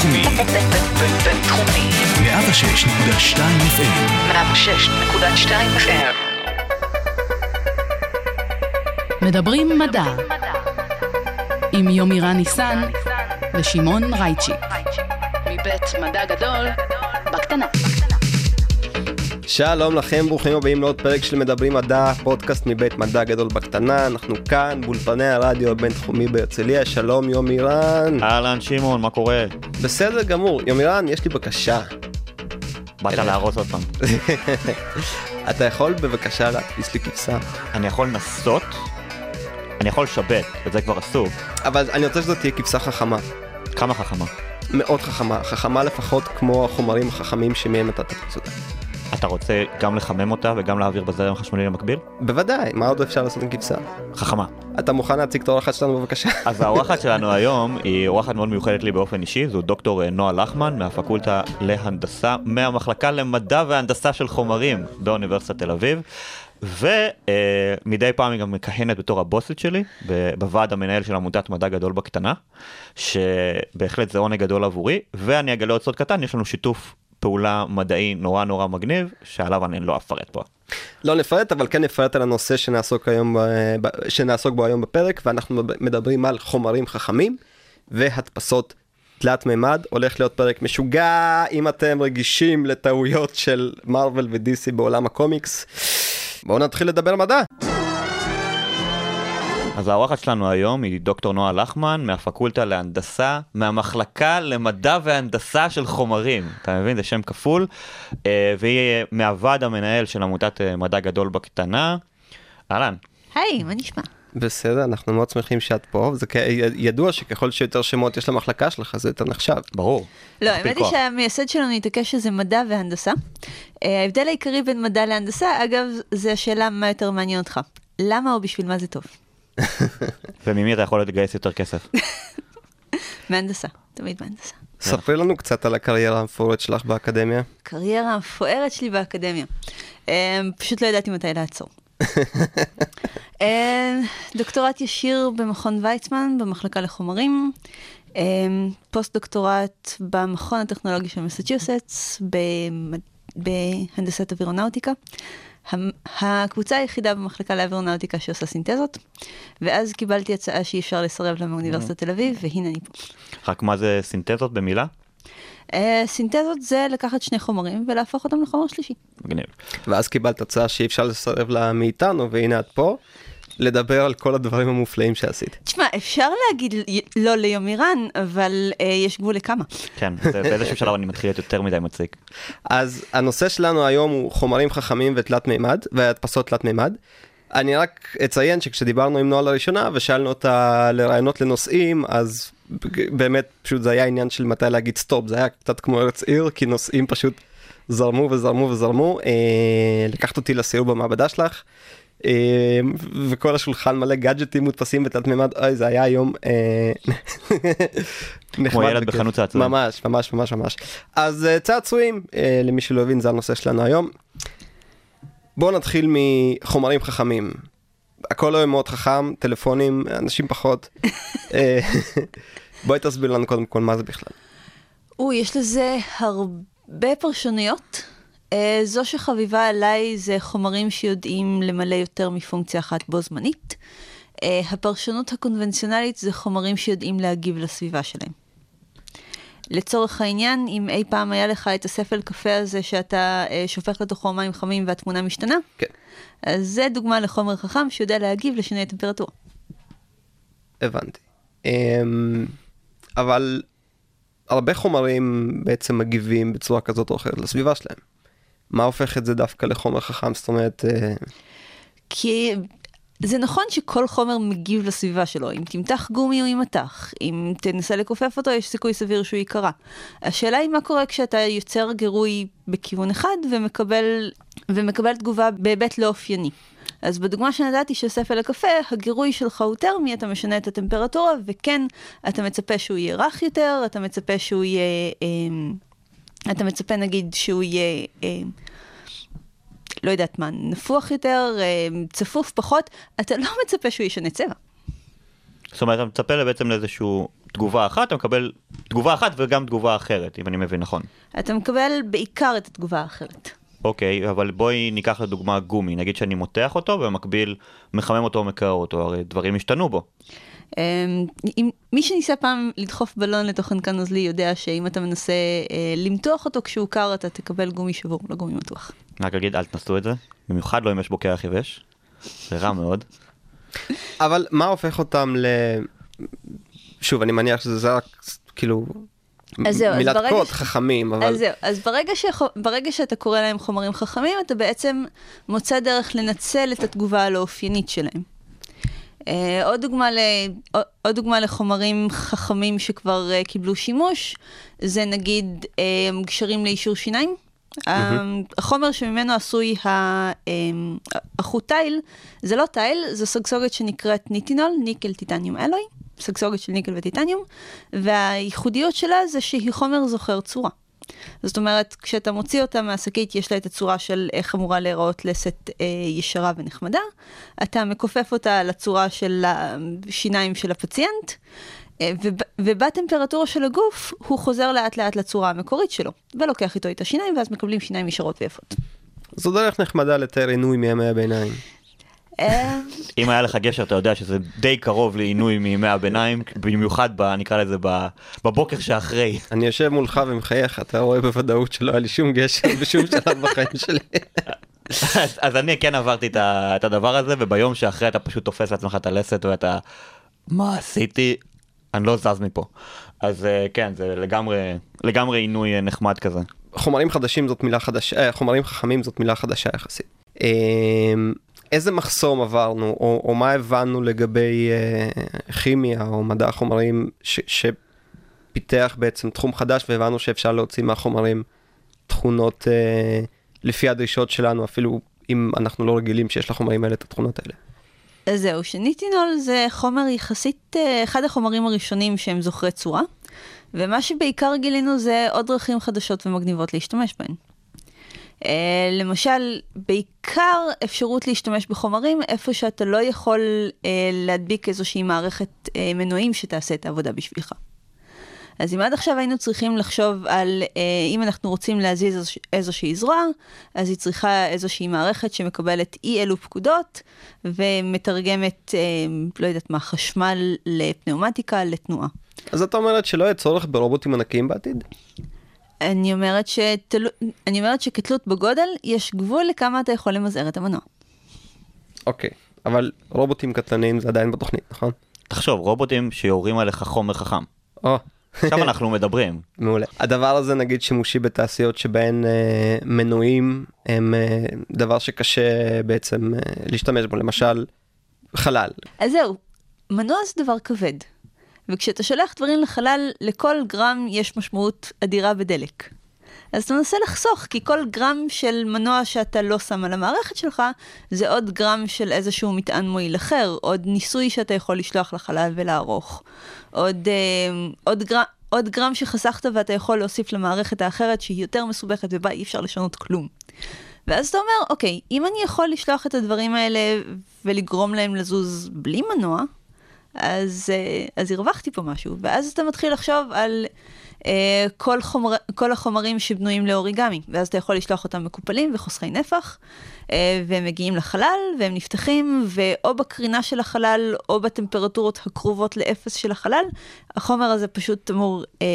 בינתחומי. בינתחומי. 106.2 FM. 106.2 FM. מדברים מדע עם יומירן ניסן ושמעון רייצ'י מבית מדע גדול בקטנה. שלום לכם, ברוכים הבאים לעוד פרק של מדברים מדע, פודקאסט מבית מדע גדול בקטנה, אנחנו כאן באולפני הרדיו הבינתחומי בהרצליה, שלום יומירן. אהלן שמעון, מה קורה? בסדר גמור, יומירן, יש לי בקשה. באת להרוס עוד פעם. אתה יכול בבקשה להדפיס לי כבשה? אני יכול לנסות, אני יכול לשבת, וזה כבר אסור. אבל אני רוצה שזאת תהיה כבשה חכמה. כמה חכמה. מאוד חכמה, חכמה לפחות כמו החומרים החכמים שמהם אתה אותה. אתה רוצה גם לחמם אותה וגם להעביר בזרם חשמלי למקביל? בוודאי, מה עוד אפשר לעשות עם כבשה? חכמה. אתה מוכן להציג את האורחת שלנו בבקשה? אז האורחת שלנו היום היא אורחת מאוד מיוחדת לי באופן אישי, זו דוקטור אה, נועה לחמן מהפקולטה להנדסה, מהמחלקה למדע והנדסה של חומרים באוניברסיטת תל אביב. ומדי פעם היא גם מכהנת בתור הבוסית שלי בוועד המנהל של עמותת מדע גדול בקטנה, שבהחלט זה עונג גדול עבורי, ואני אגלה עוד סוד קטן, יש לנו שיתוף פעולה מדעי נורא נורא מגניב, שעליו אני לא אפרט פה. לא נפרט, אבל כן נפרט על הנושא שנעסוק, היום, שנעסוק בו היום בפרק, ואנחנו מדברים על חומרים חכמים והדפסות תלת מימד. הולך להיות פרק משוגע, אם אתם רגישים לטעויות של מארוול ודיסי בעולם הקומיקס. בואו נתחיל לדבר מדע. אז האורחת שלנו היום היא דוקטור נועה לחמן מהפקולטה להנדסה, מהמחלקה למדע והנדסה של חומרים. אתה מבין? זה שם כפול. אה, והיא מהוועד המנהל של עמותת אה, מדע גדול בקטנה. אהלן. היי, מה נשמע? בסדר, אנחנו מאוד שמחים שאת פה, וזה כ- ידוע שככל שיותר שמות יש למחלקה שלך זה יותר נחשב. ברור. לא, האמת היא. שהמייסד שלנו התעקש שזה מדע והנדסה. אה, ההבדל העיקרי בין מדע להנדסה, אגב, זה השאלה מה יותר מעניין אותך. למה או בשביל מה זה טוב? וממי אתה יכול לגייס יותר כסף? מהנדסה, תמיד מהנדסה. ספרי לנו קצת על הקריירה המפוארת שלך באקדמיה. קריירה המפוארת שלי באקדמיה. אה, פשוט לא ידעתי מתי לעצור. אה, דוקטורט ישיר במכון ויצמן, במחלקה לחומרים. אה, פוסט דוקטורט במכון הטכנולוגי של מסצ'וסטס, בהנדסת אווירונאוטיקה. הקבוצה היחידה במחלקה לאווירונאוטיקה שעושה סינתזות, ואז קיבלתי הצעה שאי אפשר לסרב לה מאוניברסיטת תל אביב, והנה אני פה. רק מה זה סינתזות במילה? אה, סינתזות זה לקחת שני חומרים ולהפוך אותם לחומר שלישי. מגניב. ואז קיבלת הצעה שאי אפשר לסרב לה מאיתנו, והנה את פה, לדבר על כל הדברים המופלאים שעשית. תשמע, אפשר להגיד לא ליומירן, אבל אה, יש גבול לכמה. כן, באיזשהו שלב אני מתחיל להיות יותר מדי מציק. אז הנושא שלנו היום הוא חומרים חכמים ותלת מימד, והדפסות תלת מימד. אני רק אציין שכשדיברנו עם נועה לראשונה ושאלנו אותה לרעיונות לנושאים, אז באמת פשוט זה היה עניין של מתי להגיד סטופ, זה היה קצת כמו ארץ עיר, כי נושאים פשוט זרמו וזרמו וזרמו. אה, לקחת אותי לסיור במעבדה שלך, וכל השולחן מלא גאדג'טים מודפסים בתלת מימד, אוי זה היה יום אה, נחמד ילד. בחנות צעצועים. ממש ממש ממש ממש. אז אה, צעצועים, אה, למי שלא הבין זה הנושא שלנו היום. בואו נתחיל מחומרים חכמים. הכל היום מאוד חכם, טלפונים, אנשים פחות. בואי תסביר לנו קודם כל מה זה בכלל. או, יש לזה הרבה פרשנויות. אה, זו שחביבה עליי זה חומרים שיודעים למלא יותר מפונקציה אחת בו זמנית. אה, הפרשנות הקונבנציונלית זה חומרים שיודעים להגיב לסביבה שלהם. לצורך העניין, אם אי פעם היה לך את הספל קפה הזה שאתה אה, שופך לתוכו מים חמים והתמונה משתנה, כן. אז זה דוגמה לחומר חכם שיודע להגיב לשינוי טמפרטורה. הבנתי. אמ, אבל הרבה חומרים בעצם מגיבים בצורה כזאת או אחרת לסביבה שלהם. מה הופך את זה דווקא לחומר חכם? זאת אומרת, אה, כי זה נכון שכל חומר מגיב לסביבה שלו, אם תמתח גומי או יימתח, אם תנסה לכופף אותו יש סיכוי סביר שהוא ייקרע. השאלה היא מה קורה כשאתה יוצר גירוי בכיוון אחד ומקבל, ומקבל תגובה בהיבט לא אופייני. אז בדוגמה שנתתי של ספל הקפה, הגירוי שלך הוא טרמי, אתה משנה את הטמפרטורה, וכן, אתה מצפה שהוא יהיה רך יותר, אתה מצפה שהוא יהיה... אה, אתה מצפה נגיד שהוא יהיה... אה, לא יודעת מה, נפוח יותר, אה, צפוף פחות, אתה לא מצפה שהוא ישנה צבע. זאת אומרת, אתה מצפה בעצם לאיזושהי תגובה אחת, אתה מקבל תגובה אחת וגם תגובה אחרת, אם אני מבין נכון. אתה מקבל בעיקר את התגובה האחרת. אוקיי, אבל בואי ניקח לדוגמה גומי, נגיד שאני מותח אותו ובמקביל מחמם אותו או מקרר אותו, הרי דברים השתנו בו. אמ, אם, מי שניסה פעם לדחוף בלון לתוך חנקן נוזלי יודע שאם אתה מנסה אה, למתוח אותו כשהוא קר אתה תקבל גומי שבור, לא גומי מתוח. רק אגיד, אל תנסו את זה, במיוחד לא אם יש בו קרח יבש, זה רע מאוד. אבל מה הופך אותם ל... שוב, אני מניח שזה רק כאילו אז זהו, אז מילת ברגע קוד ש- חכמים, אבל אז זהו, אז ברגע, שח... ברגע שאתה קורא להם חומרים חכמים, אתה בעצם מוצא דרך לנצל את התגובה הלא אופיינית שלהם. אה, עוד, דוגמה ל... עוד- דוגמה לחומרים חכמים שכבר אה, קיבלו שימוש, זה נגיד אה, גשרים לאישור שיניים. אה, החומר שממנו עשוי החוט תיל, זה לא תיל, זו סגסוגת שנקראת ניטינול, ניקל טיטניום אלוי, סגסוגת של ניקל וטיטניום, והייחודיות שלה זה שהיא חומר זוכר צורה. זאת אומרת, כשאתה מוציא אותה מהשקית, יש לה את הצורה של איך אמורה להיראות לסת אה, ישרה ונחמדה. אתה מכופף אותה לצורה של השיניים של הפציינט, אה, וב, ובטמפרטורה של הגוף, הוא חוזר לאט לאט לצורה המקורית שלו, ולוקח איתו את השיניים, ואז מקבלים שיניים ישרות ויפות. זו דרך נחמדה לתאר עינוי מימי הביניים. אם היה לך גשר, אתה יודע שזה די קרוב לעינוי מימי הביניים, במיוחד, ב, נקרא לזה, ב, בבוקר שאחרי. אני יושב מולך ומחייך, אתה רואה בוודאות שלא היה לי שום גשר בשום שלב בחיים שלי. אז, אז אני כן עברתי את, ה, את הדבר הזה, וביום שאחרי אתה פשוט תופס לעצמך את הלסת ואתה, מה עשיתי? אני לא זז מפה. אז אה, כן, זה לגמרי, לגמרי עינוי אה, נחמד כזה. חומרים חדשים זאת מילה חדשה, אה, חומרים חכמים זאת מילה חדשה יחסית. איזה מחסום עברנו, או, או מה הבנו לגבי אה, כימיה או מדע החומרים ש, שפיתח בעצם תחום חדש והבנו שאפשר להוציא מהחומרים תכונות אה, לפי הדרישות שלנו, אפילו אם אנחנו לא רגילים שיש לחומרים האלה את התכונות האלה. אז זהו, שניטינול זה חומר יחסית, אה, אחד החומרים הראשונים שהם זוכרי צורה, ומה שבעיקר גילינו זה עוד דרכים חדשות ומגניבות להשתמש בהן. Uh, למשל, בעיקר אפשרות להשתמש בחומרים איפה שאתה לא יכול uh, להדביק איזושהי מערכת uh, מנועים שתעשה את העבודה בשבילך. אז אם עד עכשיו היינו צריכים לחשוב על אה, אם אנחנו רוצים להזיז איזוש, איזושהי זרוע, אז היא צריכה איזושהי מערכת שמקבלת אי אלו פקודות ומתרגמת, אה, לא יודעת מה, חשמל לפנאומטיקה, לתנועה. אז את אומרת שלא יהיה צורך ברובוטים ענקיים בעתיד? אני אומרת, שתל... אני אומרת שכתלות בגודל, יש גבול לכמה אתה יכול למזער את המנוע. אוקיי, אבל רובוטים קטלניים זה עדיין בתוכנית, נכון? תחשוב, רובוטים שיורים עליך חומר חכם. או, עכשיו אנחנו מדברים. מעולה. הדבר הזה נגיד שימושי בתעשיות שבהן אה, מנועים הם אה, דבר שקשה בעצם אה, להשתמש בו, למשל חלל. אז זהו, מנוע זה דבר כבד. וכשאתה שולח דברים לחלל, לכל גרם יש משמעות אדירה בדלק. אז אתה מנסה לחסוך, כי כל גרם של מנוע שאתה לא שם על המערכת שלך, זה עוד גרם של איזשהו מטען מועיל אחר, עוד ניסוי שאתה יכול לשלוח לחלל ולערוך. עוד, אה, עוד, גרם, עוד גרם שחסכת ואתה יכול להוסיף למערכת האחרת שהיא יותר מסובכת ובה אי אפשר לשנות כלום. ואז אתה אומר, אוקיי, אם אני יכול לשלוח את הדברים האלה ולגרום להם לזוז בלי מנוע, אז, אה, אז הרווחתי פה משהו. ואז אתה מתחיל לחשוב על אה, כל, חומר, כל החומרים שבנויים לאוריגמי, ואז אתה יכול לשלוח אותם מקופלים וחוסכי נפח, אה, והם מגיעים לחלל, והם נפתחים, ואו בקרינה של החלל, או בטמפרטורות הקרובות לאפס של החלל, החומר הזה פשוט אמור אה,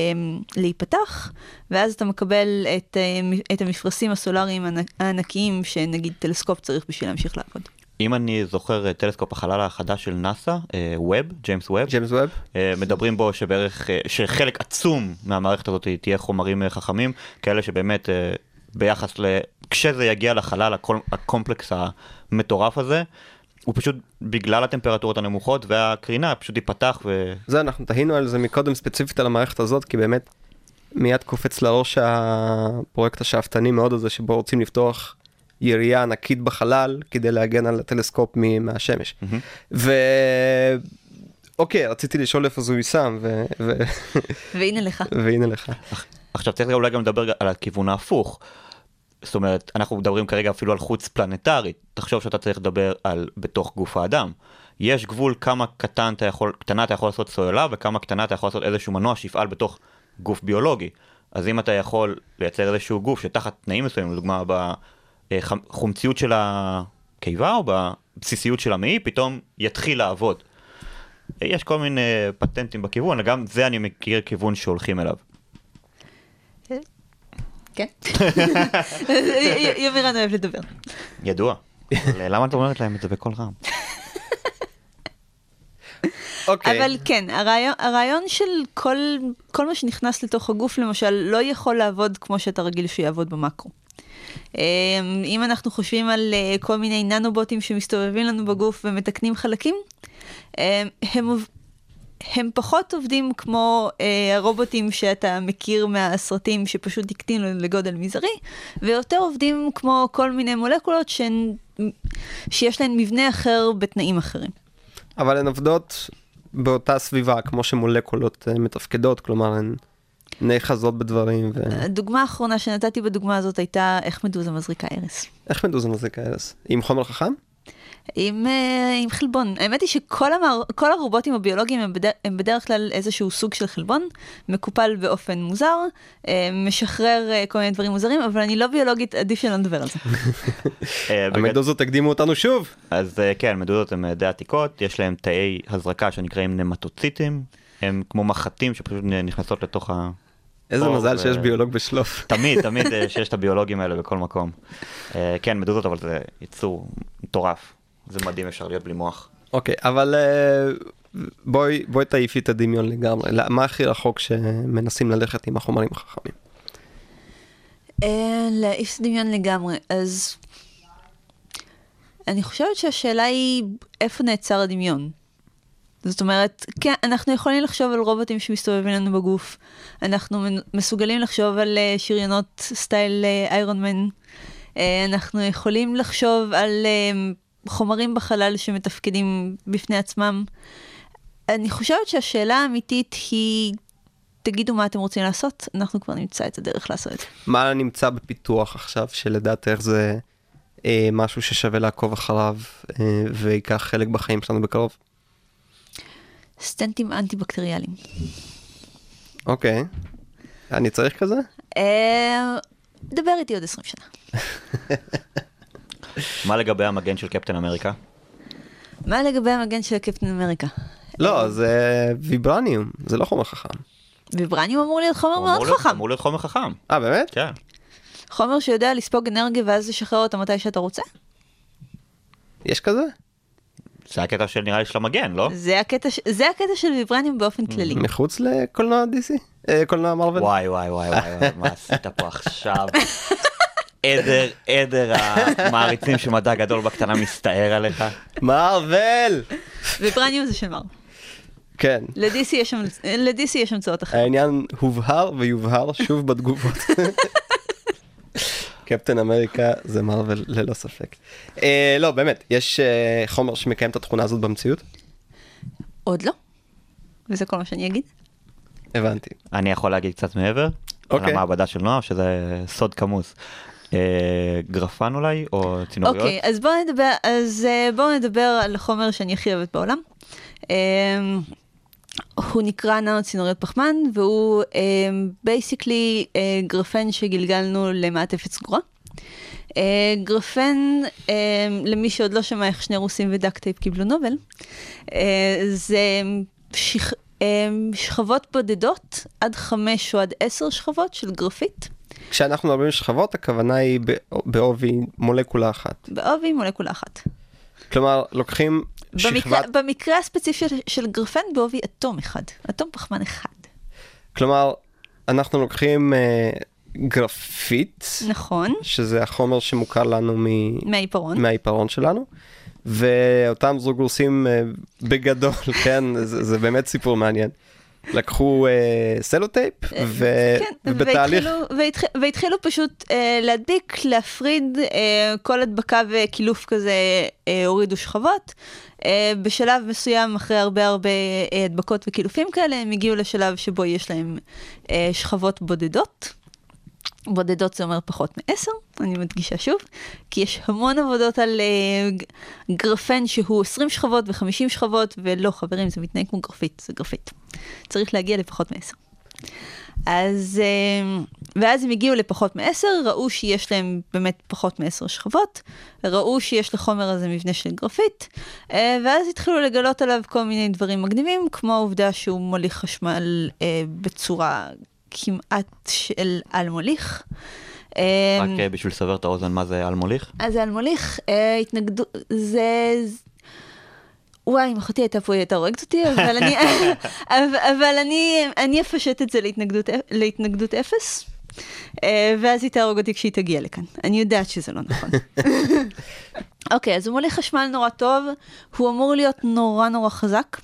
להיפתח, ואז אתה מקבל את, אה, את המפרשים הסולאריים הענק- הענקיים, שנגיד טלסקופ צריך בשביל להמשיך לעבוד. אם אני זוכר את טלסקופ החלל החדש של נאסא, ווב, ג'יימס ווב, ג'יימס ווב? אה, מדברים בו שבערך, אה, שחלק עצום מהמערכת הזאת תהיה חומרים אה, חכמים, כאלה שבאמת אה, ביחס ל... כשזה יגיע לחלל, הקול- הקומפלקס המטורף הזה, הוא פשוט בגלל הטמפרטורות הנמוכות והקרינה פשוט ייפתח ו... זה אנחנו תהינו על זה מקודם ספציפית על המערכת הזאת, כי באמת מיד קופץ לראש הפרויקט השאפתני מאוד הזה, שבו רוצים לפתוח ירייה ענקית בחלל כדי להגן על הטלסקופ מהשמש. ו... אוקיי, רציתי לשאול איפה זה יישם, ו... ו... והנה לך. והנה לך. עכשיו צריך אולי גם לדבר על הכיוון ההפוך. זאת אומרת, אנחנו מדברים כרגע אפילו על חוץ פלנטרי. תחשוב שאתה צריך לדבר על בתוך גוף האדם. יש גבול כמה קטן אתה יכול, קטנה אתה יכול לעשות סוללה וכמה קטנה אתה יכול לעשות איזשהו מנוע שיפעל בתוך גוף ביולוגי. אז אם אתה יכול לייצר איזשהו גוף שתחת תנאים מסוימים, לדוגמה בחומציות של הקיבה או בבסיסיות של המעי, פתאום יתחיל לעבוד. יש כל מיני פטנטים בכיוון, וגם זה אני מכיר כיוון שהולכים אליו. כן. יומירן אוהב לדבר. ידוע. למה את אומרת להם את זה בקול רם? אוקיי. אבל כן, הרעיון, הרעיון של כל, כל מה שנכנס לתוך הגוף, למשל, לא יכול לעבוד כמו שאתה רגיל שיעבוד במקרו. אמ, אם אנחנו חושבים על אה, כל מיני ננובוטים שמסתובבים לנו בגוף ומתקנים חלקים, אמ, הם, הם פחות עובדים כמו אה, הרובוטים שאתה מכיר מהסרטים שפשוט הקטינו לגודל מזערי, ויותר עובדים כמו כל מיני מולקולות שהן, שיש להן מבנה אחר בתנאים אחרים. אבל הן עובדות באותה סביבה, כמו שמולקולות אה, מתפקדות, כלומר הן נאחזות בדברים. ו... הדוגמה האחרונה שנתתי בדוגמה הזאת הייתה איך מדוזה מזריקה ארס. איך מדוזה מזריקה ארס? עם חומר חכם? עם, אה, עם חלבון. האמת היא שכל המער, כל הרובוטים הביולוגיים הם, בדר, הם בדרך כלל איזשהו סוג של חלבון, מקופל באופן מוזר, אה, משחרר אה, כל מיני דברים מוזרים, אבל אני לא ביולוגית, עדיף שלא נדבר על זה. המדוזות הקדימו אותנו שוב. אז כן, מדודות הן די עתיקות, יש להן תאי הזרקה שנקראים נמטוציטים, הם כמו מחטים שפשוט נכנסות לתוך ה... איזה מזל ו- שיש ביולוג בשלוף. תמיד, תמיד אה, שיש את הביולוגים האלה בכל מקום. אה, כן, מדודות, אבל זה יצור מטורף. זה מדהים, אפשר להיות בלי מוח. אוקיי, אבל אה, בואי בואי תעיפי את הדמיון לגמרי. מה הכי רחוק שמנסים ללכת עם החומרים החכמים? אה, להעיף דמיון לגמרי, אז אני חושבת שהשאלה היא איפה נעצר הדמיון. זאת אומרת, כן, אנחנו יכולים לחשוב על רובוטים שמסתובבים לנו בגוף, אנחנו מסוגלים לחשוב על אה, שריונות סטייל איירון מן, אה, אנחנו יכולים לחשוב על אה, חומרים בחלל שמתפקדים בפני עצמם. אני חושבת שהשאלה האמיתית היא, תגידו מה אתם רוצים לעשות, אנחנו כבר נמצא את הדרך לעשות את זה. מה נמצא בפיתוח עכשיו שלדעתך זה אה, משהו ששווה לעקוב אחריו אה, וייקח חלק בחיים שלנו בקרוב? סטנטים אנטי-בקטריאליים. אוקיי. אני צריך כזה? אה, דבר איתי עוד 20 שנה. מה לגבי המגן של קפטן אמריקה? מה לגבי המגן של קפטן אמריקה? לא, זה ויברניום, זה לא חומר חכם. ויברניום אמור להיות חומר מאוד חכם. אמור להיות חומר חכם. אה, באמת? כן. חומר שיודע לספוג אנרגיה ואז לשחרר אותה מתי שאתה רוצה. יש כזה? זה הקטע של נראה לי של המגן, לא? זה הקטע, זה הקטע של ויברניום באופן כללי. מחוץ לקולנוע DC? אה, קולנוע מרוויל? וואי וואי וואי וואי, וואי, מה עשית פה עכשיו? עדר, עדר המעריצים של מדע גדול בקטנה מסתער עליך. מרוויל! ויברניום זה של מר. כן. ל-DC יש שם- ל-DC יש המצאות אחרות. העניין הובהר ויובהר שוב בתגובות. קפטן אמריקה זה מרוויל ללא ספק. אה, לא, באמת, יש אה, חומר שמקיים את התכונה הזאת במציאות? עוד לא. וזה כל מה שאני אגיד. הבנתי. אני יכול להגיד קצת מעבר? אוקיי. על המעבדה של נועה, שזה סוד כמוס. אה, גרפן אולי, או צינוריות? אוקיי, אז בואו נדבר, אז בואו נדבר על החומר שאני הכי אוהבת בעולם. אה, הוא נקרא ננו צינוריות פחמן, והוא basically גרפן שגלגלנו למעטפת סגורה. אה, גרפן, אה, למי שעוד לא שמע איך שני רוסים ודאקטייפ קיבלו נובל, אה, זה שכ... אה, שכבות בודדות, עד חמש או עד עשר שכבות של גרפית, כשאנחנו מדברים שכבות, הכוונה היא בע- בעובי מולקולה אחת. בעובי מולקולה אחת. כלומר, לוקחים במקרה, שכבת... במקרה הספציפי של, גרפן בעובי אטום אחד, אטום פחמן אחד. כלומר, אנחנו לוקחים אה, גרפית, נכון, שזה החומר שמוכר לנו מ... מהעיפרון. מהעיפרון שלנו, ואותם זוג רוסים אה, בגדול, כן, זה, זה באמת סיפור מעניין. לקחו אה, סלוטייפ, ו... כן, ובתהליך... והתחילו, והתח, והתחילו פשוט אה, להדביק, להפריד אה, כל הדבקה וקילוף כזה, אה, הורידו שכבות. אה, בשלב מסוים, אחרי הרבה הרבה אה, הדבקות וקילופים כאלה, הם הגיעו לשלב שבו יש להם אה, שכבות בודדות. בודדות זה אומר פחות מעשר, אני מדגישה שוב, כי יש המון עבודות על אה, ג- גרפן שהוא 20 שכבות ו-50 שכבות, ולא חברים, זה מתנהג כמו גרפית, זה גרפית. צריך להגיע לפחות מעשר. אז, אה, ואז הם הגיעו לפחות מעשר, ראו שיש להם באמת פחות מעשר שכבות, ראו שיש לחומר הזה מבנה של גרפית, אה, ואז התחילו לגלות עליו כל מיני דברים מגניבים, כמו העובדה שהוא מוליך חשמל אה, בצורה כמעט של על מוליך. רק אה, בשביל לסבר את האוזן, מה זה על מוליך? אז על מוליך, אה, התנגדו, זה... וואי, אם אחותי הייתה פה היא הייתה הורגת אותי, אבל אני, אבל, אבל אני, אני אפשט את זה להתנגדות, להתנגדות אפס, אה, ואז היא תהרוג אותי כשהיא תגיע לכאן. אני יודעת שזה לא נכון. אוקיי, אז הוא מוליך חשמל נורא טוב, הוא אמור להיות נורא נורא חזק.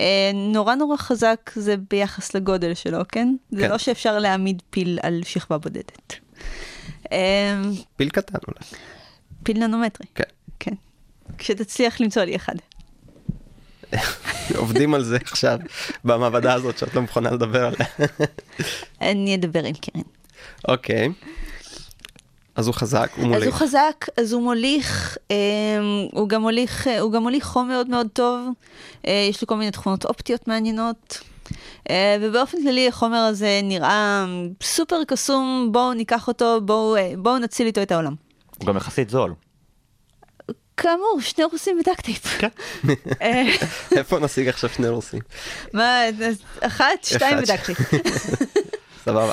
אה, נורא נורא חזק זה ביחס לגודל שלו, כן? זה כן. לא שאפשר להעמיד פיל על שכבה בודדת. אה, פיל קטן אולי. פיל ננומטרי. כן. כן. כשתצליח למצוא לי אחד. עובדים על זה עכשיו במעבדה הזאת שאת לא מוכנה לדבר עליה. אני אדבר עם קרן. אוקיי. אז הוא חזק, הוא אז מוליך. הוא חזק, אז הוא מוליך, אה, הוא גם מוליך, הוא גם מוליך חום מאוד מאוד טוב, אה, יש לו כל מיני תכונות אופטיות מעניינות. אה, ובאופן כללי החומר הזה נראה סופר קסום, בואו ניקח אותו, בואו, אה, בואו נציל איתו את העולם. הוא גם יחסית זול. כאמור, שני רוסים ב duct tape. כן. אה, איפה נשיג עכשיו שני רוסים? מה, אחת, שתיים. ב duct tape. סבבה.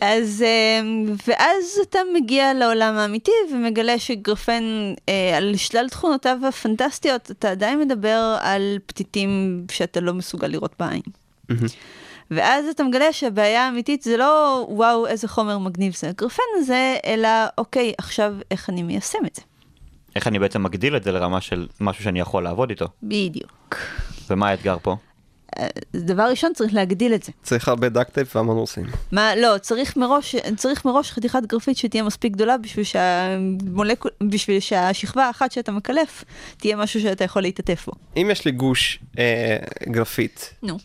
אז, אה, ואז אתה מגיע לעולם האמיתי ומגלה שגרפן, אה, על שלל תכונותיו הפנטסטיות, אתה עדיין מדבר על פתיתים שאתה לא מסוגל לראות בעין. ואז אתה מגלה שהבעיה האמיתית זה לא וואו איזה חומר מגניב זה הגרפן הזה, אלא אוקיי עכשיו איך אני מיישם את זה. איך אני בעצם מגדיל את זה לרמה של משהו שאני יכול לעבוד איתו? בדיוק. ומה האתגר פה? אה, דבר ראשון צריך להגדיל את זה. צריך הרבה duct tape והמון רוסים. מה, לא, צריך מראש, צריך מראש חתיכת גרפית שתהיה מספיק גדולה בשביל, שהמולקול, בשביל שהשכבה האחת שאתה מקלף תהיה משהו שאתה יכול להתעטף בו. אם יש לי גוש אה, גרפית, נו.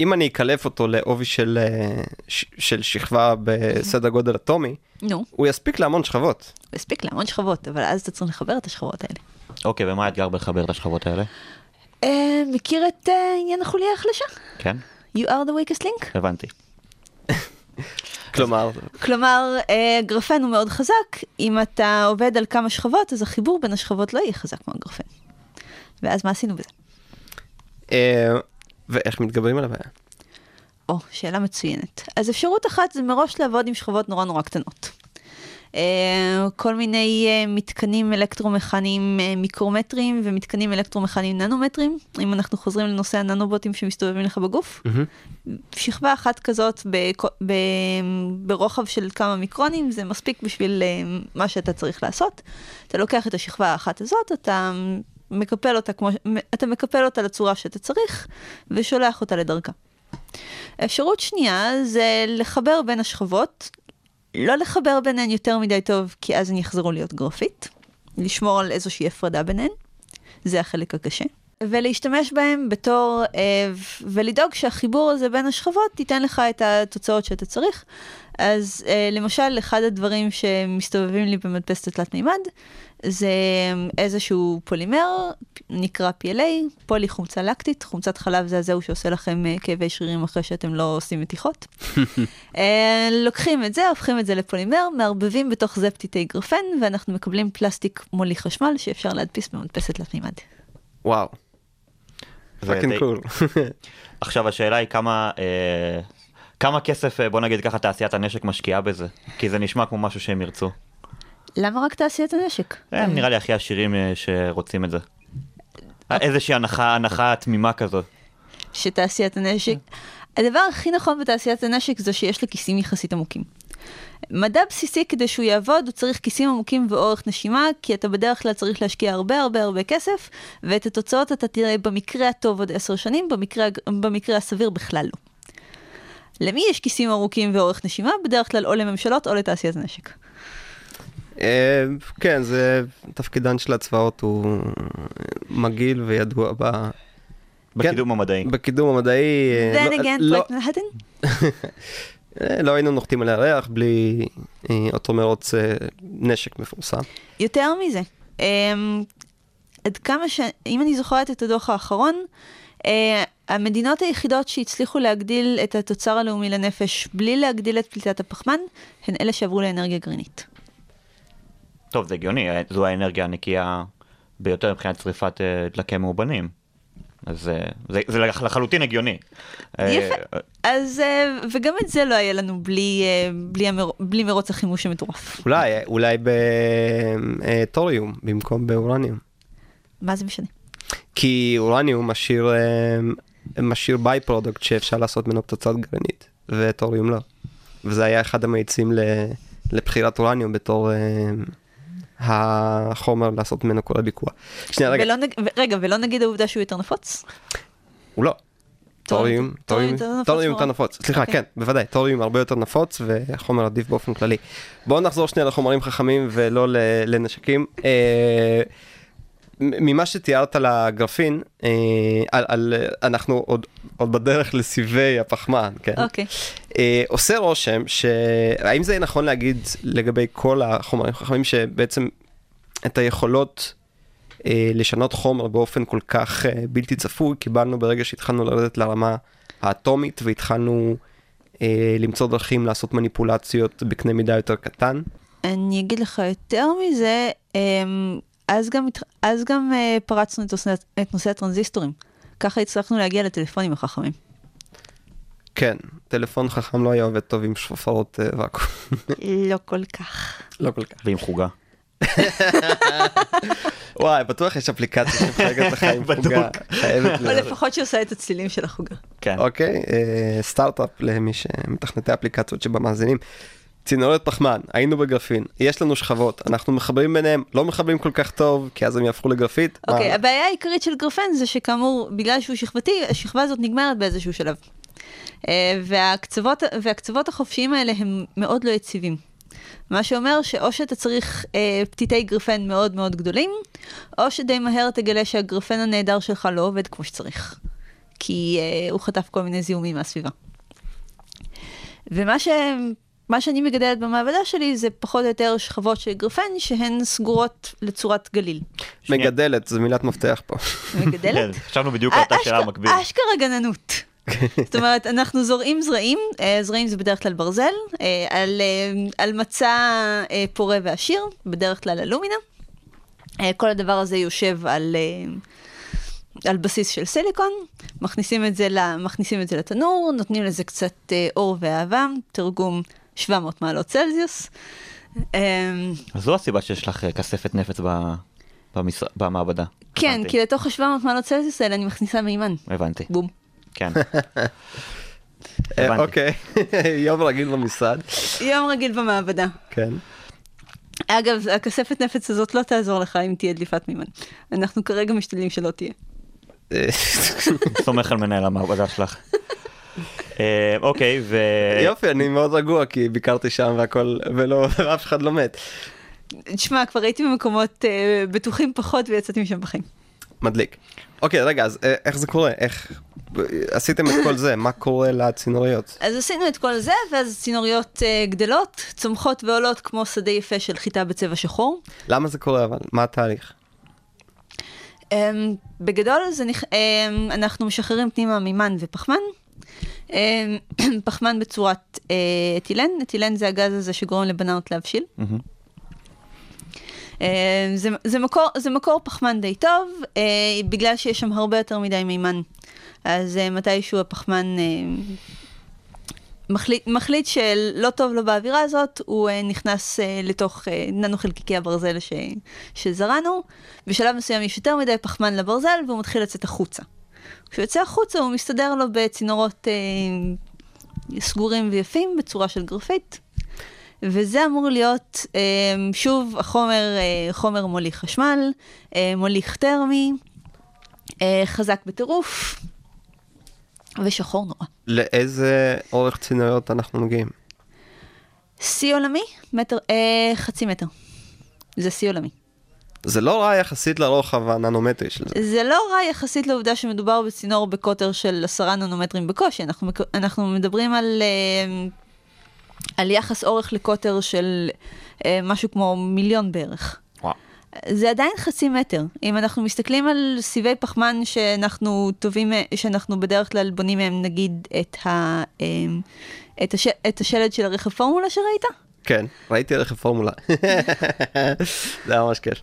אם אני אקלף אותו לעובי של, אה, ש, של שכבה בסדר גודל אטומי, נו, הוא יספיק להמון שכבות. הוא הספיק להמון שכבות, אבל אז אתה צריך לחבר את השכבות האלה. אוקיי, ומה האתגר בלחבר את השכבות האלה? אה, מכיר את אה, עניין החוליה החלשה? כן? You are the weakest link? הבנתי. כלומר, כלומר, אה, גרפן הוא מאוד חזק, אם אתה עובד על כמה שכבות, אז החיבור בין השכבות לא יהיה חזק כמו הגרפן. ואז מה עשינו בזה? ואיך מתגברים על הבעיה? או, שאלה מצוינת. אז אפשרות אחת זה מראש לעבוד עם שכבות נורא נורא קטנות. אה, כל מיני אה, מתקנים אלקטרומכניים אה, מיקרומטריים ומתקנים אלקטרומכניים ננומטריים, אם אנחנו חוזרים לנושא הננובוטים שמסתובבים לך בגוף. שכבה אחת כזאת בכ- ב- ברוחב של כמה מיקרונים זה מספיק בשביל אה, מה שאתה צריך לעשות. אתה לוקח את השכבה האחת הזאת, אתה מקפל אותה כמו, אתה מקפל אותה לצורה שאתה צריך ושולח אותה לדרכה. אפשרות שנייה זה לחבר בין השכבות, לא לחבר ביניהן יותר מדי טוב, כי אז הן יחזרו להיות גרפית, לשמור על איזושהי הפרדה ביניהן, זה החלק הקשה. ולהשתמש בהם בתור, אה, ולדאוג שהחיבור הזה בין השכבות ייתן לך את התוצאות שאתה צריך. אז אה, למשל, אחד הדברים שמסתובבים לי במדפסת התלת מימד, זה איזשהו פולימר, נקרא PLA, פולי חומצה לקטית, חומצת חלב זה הזהו שעושה לכם אה, כאבי שרירים אחרי שאתם לא עושים מתיחות. אה, לוקחים את זה, הופכים את זה לפולימר, מערבבים בתוך זה פתיתי גרפן, ואנחנו מקבלים פלסטיק מוליך חשמל שאפשר להדפיס במדפסת תלת מימד. וואו, fucking cool. עכשיו השאלה היא כמה, אה, כמה כסף, אה, בוא נגיד ככה, תעשיית הנשק משקיעה בזה? כי זה נשמע כמו משהו שהם ירצו. למה רק תעשיית הנשק? הם נראה לי הכי עשירים אה, שרוצים את זה. אה, איזושהי הנחה, הנחה תמימה כזאת. שתעשיית הנשק... הדבר הכי נכון בתעשיית הנשק זה שיש לה כיסים יחסית עמוקים. מדע בסיסי כדי שהוא יעבוד הוא צריך כיסים עמוקים ואורך נשימה כי אתה בדרך כלל צריך להשקיע הרבה הרבה הרבה כסף ואת התוצאות אתה תראה במקרה הטוב עוד עשר שנים במקרה, במקרה הסביר בכלל לא. למי יש כיסים ארוכים ואורך נשימה? בדרך כלל או לממשלות או לתעשיית הנשק. אה, כן, זה תפקידן של הצבאות הוא מגעיל וידוע ב... בקידום המדעי. בקידום המדעי. אה, Then לא- again, לא- פרויקט מנהטן? אה, לא היינו נוחתים על הירח בלי אה, אותו מרוץ אה, נשק מפורסם. יותר מזה, עד כמה ש... אם אני זוכרת את הדוח האחרון, אה, המדינות היחידות שהצליחו להגדיל את התוצר הלאומי לנפש בלי להגדיל את פליטת הפחמן, הן אלה שעברו לאנרגיה גרעינית. טוב, זה הגיוני, זו האנרגיה הנקייה ביותר מבחינת שריפת אה, דלקי מאובנים. אז אה, זה, זה לח- לחלוטין הגיוני. יפה. אה, אז, אה, וגם את זה לא היה לנו בלי, בלי, המר... בלי מרוץ החימוש המטורף. אולי, אולי בתוריום במקום באורניום. מה זה משנה? כי אורניום משאיר, משאיר by-product שאפשר לעשות ממנו פצצת גרעינית, ותוריום לא. וזה היה אחד המאיצים לבחירת אורניום בתור אה, החומר לעשות ממנו כל הביקוע. שנייה, רגע, ולא נג... רגע, ולא נגיד העובדה שהוא יותר נפוץ? הוא לא. טוריום, טוריום יותר נפוץ סליחה, אוקיי. כן, בוודאי, טוריום הרבה יותר נפוץ וחומר עדיף באופן כללי. בואו נחזור שנייה לחומרים חכמים ולא לנשקים. ממה שתיארת על הגרפין, אה, על, על, אנחנו עוד, עוד בדרך לסיבי הפחמן, כן? אוקיי. אה, עושה רושם שהאם זה נכון להגיד לגבי כל החומרים החכמים שבעצם את היכולות אה, לשנות חומר באופן כל כך אה, בלתי צפוי קיבלנו ברגע שהתחלנו לרדת לרמה האטומית והתחלנו אה, למצוא דרכים לעשות מניפולציות בקנה מידה יותר קטן. אני אגיד לך יותר מזה, אמ, אז גם, אז גם אה, פרצנו את נושא, את נושא הטרנזיסטורים. ככה הצלחנו להגיע לטלפונים החכמים. כן, טלפון חכם לא היה עובד טוב עם שפופרות אה, ואקום, לא כל כך. לא כל כך. ועם חוגה. וואי, בטוח יש אפליקציה שמחלקת לך עם. חוגה. או. לפחות שעושה את הצלילים של החוגה. כן. אוקיי, אה, סטארט-אפ למי שמתכנתי אפליקציות שבמאזינים. צינורות פחמן, היינו בגרפין, יש לנו שכבות, אנחנו מחברים ביניהם, לא מחברים כל כך טוב, כי אז הם יהפכו לגרפית. אוקיי, הבעיה העיקרית של גרפן זה שכאמור, בגלל שהוא שכבתי, השכבה הזאת נגמרת באיזשהו שלב. אה, והקצוות, והקצוות החופשיים האלה הם מאוד לא יציבים. מה שאומר שאו שאתה צריך אה, פתיתי גרפן מאוד מאוד גדולים, או שדי מהר תגלה שהגרפן הנהדר שלך לא עובד כמו שצריך. כי אה, הוא חטף כל מיני זיהומים מהסביבה. ומה ש... מה שאני מגדלת במעבדה שלי זה פחות או יותר שכבות של גרפן שהן סגורות לצורת גליל. מגדלת, זו מילת מפתח פה. מגדלת? כן, חשבנו בדיוק על אותה שאלה אשכרה- מקביל. אשכרה גננות. זאת אומרת, אנחנו זורעים זרעים, אה, זרעים זה בדרך כלל ברזל, אה, על, אה, על מצע אה, פורה ועשיר, בדרך כלל אלומינה. אה, כל הדבר הזה יושב על, אה, על בסיס של סיליקון, מכניסים את, זה, מכניסים את זה לתנור, נותנים לזה קצת אה, אור ואהבה, תרגום 700 מעלות צלזיוס. אה, אז זו הסיבה שיש לך אה, כספת נפץ ב- במעבדה. כן, הבנתי. כי לתוך ה-700 מעלות צלזיוס האלה אני מכניסה מימן. הבנתי, בום. כן. אה. אוקיי, יום רגיל במשרד, יום רגיל במעבדה. כן. אגב, הכספת נפץ הזאת לא תעזור לך אם תהיה דליפת מימן. אנחנו כרגע משתדלים שלא תהיה. אה, סומך על מנהל המעבדה שלך. אה, אוקיי, ו... יופי, אני מאוד רגוע כי ביקרתי שם והכל, ולא, אף אחד לא מת. תשמע, כבר הייתי במקומות אה, בטוחים פחות ויצאתי משם בחיים. מדליק. אוקיי, רגע, אז אה, איך זה קורה? איך עשיתם את כל זה? מה קורה לצינוריות? אז עשינו את כל זה, ואז צינוריות אה, גדלות, צומחות ועולות כמו שדה יפה של חיטה בצבע שחור. למה זה קורה אבל? מה התהליך? אה, בגדול, זה נכ... אה, אנחנו משחררים פנימה מימן ופחמן. אה, פחמן בצורת אה, אתילן, אתילן זה הגז הזה שגורם לבננות להבשיל. אה, זה, זה, מקור, זה מקור פחמן די טוב, אה, בגלל שיש שם הרבה יותר מדי מימן. אז אה, מתישהו הפחמן מחליט, מחליט שלא טוב לו באווירה הזאת, הוא נכנס לתוך ננו חלקיקי הברזל ש, שזרענו. בשלב מסוים יש יותר מדי פחמן לברזל והוא מתחיל לצאת החוצה. כשהוא יוצא החוצה הוא מסתדר לו בצינורות אה, סגורים ויפים בצורה של גרפית. וזה אמור להיות, אה, שוב, החומר, אה, חומר מוליך חשמל, אה, מוליך טרמי, אה, חזק בטירוף, ושחור נורא. לאיזה אורך צינוריות אנחנו מגיעים? שיא עולמי, מטר, אה, חצי מטר. זה שיא עולמי. זה לא רע יחסית לרוחב הננומטרי של זה. זה לא רע יחסית לעובדה שמדובר בצינור בקוטר של עשרה ננומטרים בקושי, אנחנו, אנחנו מדברים על, אה, על יחס אורך לקוטר של אה, משהו כמו מיליון בערך. וואו. זה עדיין חצי מטר. אם אנחנו מסתכלים על סיבי פחמן שאנחנו טובים, שאנחנו בדרך כלל בונים מהם נגיד את, ה, אה, את, הש, את השלד של הרכב פורמולה שראית, כן, ראיתי רכב פורמולה. זה היה ממש כיף.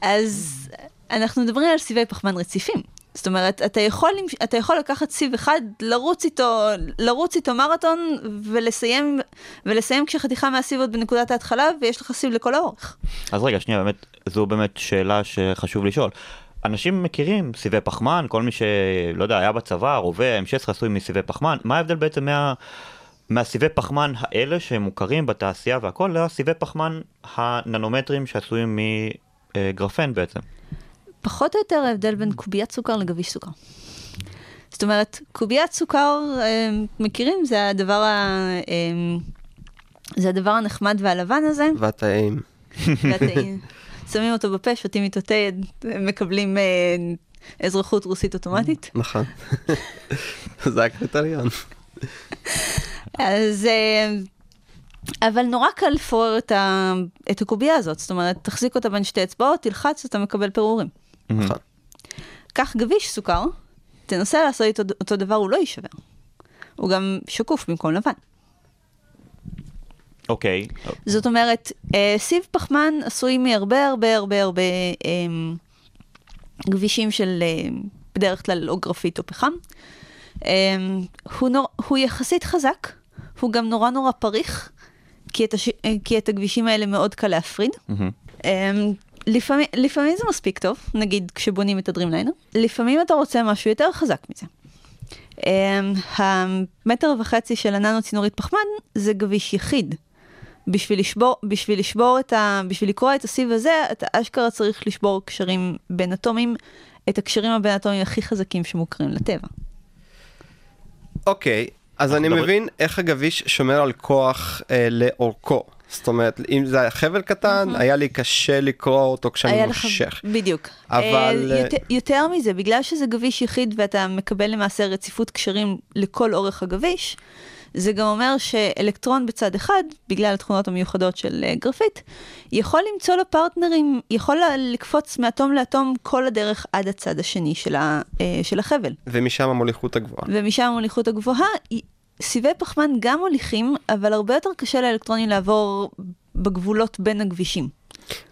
אז אנחנו מדברים על סיבי פחמן רציפים. זאת אומרת, אתה יכול, אתה יכול לקחת סיב אחד, לרוץ איתו, לרוץ איתו מרתון ולסיים, ולסיים כשחתיכה מהסיב עוד בנקודת ההתחלה ויש לך סיב לכל האורך. אז רגע, שנייה, באמת, זו באמת שאלה שחשוב לשאול. אנשים מכירים סיבי פחמן, כל מי שלא יודע, היה בצבא, רובה, M16 עשוי מסיבי פחמן, מה ההבדל בעצם מה... מהסיבי פחמן האלה שהם מוכרים בתעשייה והכל, לסיבי פחמן הננומטרים שעשויים מגרפן בעצם. פחות או יותר ההבדל בין קוביית סוכר לגביש סוכר. זאת אומרת, קוביית סוכר, אה, מכירים? זה הדבר, ה, אה, זה הדבר הנחמד והלבן הזה, והטעים. ואתה שמים אותו בפה, שותים איתו תה, מקבלים אה, אזרחות רוסית אוטומטית. נכון. זה הקריטריון. אז... אה, אבל נורא קל לפורר את, ה, את הקובייה הזאת, זאת אומרת, תחזיק אותה בין שתי אצבעות, תלחץ, אתה מקבל פירורים. נכון. קח גביש סוכר, תנסה לעשות איתו אותו דבר, הוא לא יישבר. הוא גם שקוף במקום לבן. אוקיי, זאת אומרת, אה, סיב פחמן עשוי מהרבה הרבה הרבה הרבה אה, גבישים של אה, בדרך כלל או גרפית או פחם. אה, הוא, נור, הוא יחסית חזק, הוא גם נורא נורא פריך, כי את, הש, אה, כי את הגבישים האלה מאוד קל להפריד. מהמם. אה, לפעמים, לפעמים זה מספיק טוב, נגיד כשבונים את הדרימליינר. לפעמים אתה רוצה משהו יותר חזק מזה. Um, המטר וחצי של הננו צינורית פחמן זה גביש יחיד. בשביל לשבור, בשביל לשבור את ה... בשביל לקרוא את הסיב הזה, אתה אשכרה צריך לשבור קשרים בין אטומים, את הקשרים הבין אטומיים הכי חזקים שמוכרים לטבע. אוקיי, אז אני מדברים- מבין איך הגביש שומר על כוח אה, לאורכו. זאת אומרת, אם זה היה חבל קטן, היה לי קשה לקרוא אותו כשאני היה לך- מושך. בדיוק. אבל, אה, אה, יותר, יותר מזה, בגלל שזה גביש יחיד ואתה מקבל למעשה רציפות קשרים לכל אורך הגביש, זה גם אומר שאלקטרון בצד אחד, בגלל התכונות המיוחדות של אה, גרפית, יכול למצוא לו פרטנרים, יכול לקפוץ מאטום לאטום כל הדרך עד הצד השני של, ה, אה, של החבל. ומשם המוליכות הגבוהה. ומשם המוליכות הגבוהה, סיבי פחמן גם מוליכים, אבל הרבה יותר קשה לאלקטרונים לעבור בגבולות בין הגבישים.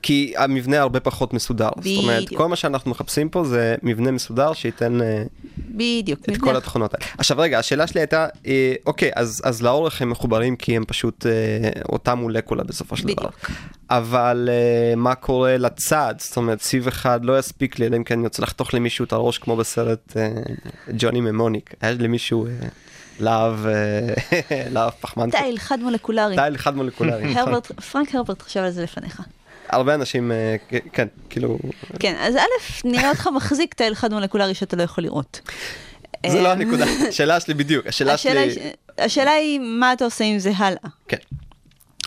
כי המבנה הרבה פחות מסודר. זאת אומרת, בדיוק. כל מה שאנחנו מחפשים פה זה מבנה מסודר שייתן אה, בדיוק. את מבנה כל התכונות האלה. עכשיו רגע, השאלה שלי הייתה, אה, אוקיי, אז, אז לאורך הם מחוברים כי הם פשוט אה, אותה מולקולה בסופו של דבר. בדיוק. אבל אה, מה קורה לצד? זאת אומרת, סיב אחד לא יספיק לי, אלא אם כן אני רוצה לחתוך למישהו את הראש כמו בסרט אה, ג'וני ממוניק. היה למישהו אה, להב, אה, להב פחמן. תיל חד מולקולרי. תיל חד מולקולרי. נכון. פרנק הרברט חשב על זה לפניך. הרבה אנשים, אה, כן, כאילו, כן, אז א', נראה אותך מחזיק תיל חד מולקולרי שאתה לא יכול לראות. זה לא אה, הנקודה, השאלה שלי בדיוק, השאלה שלי, השאלה היא מה אתה עושה עם זה הלאה. כן.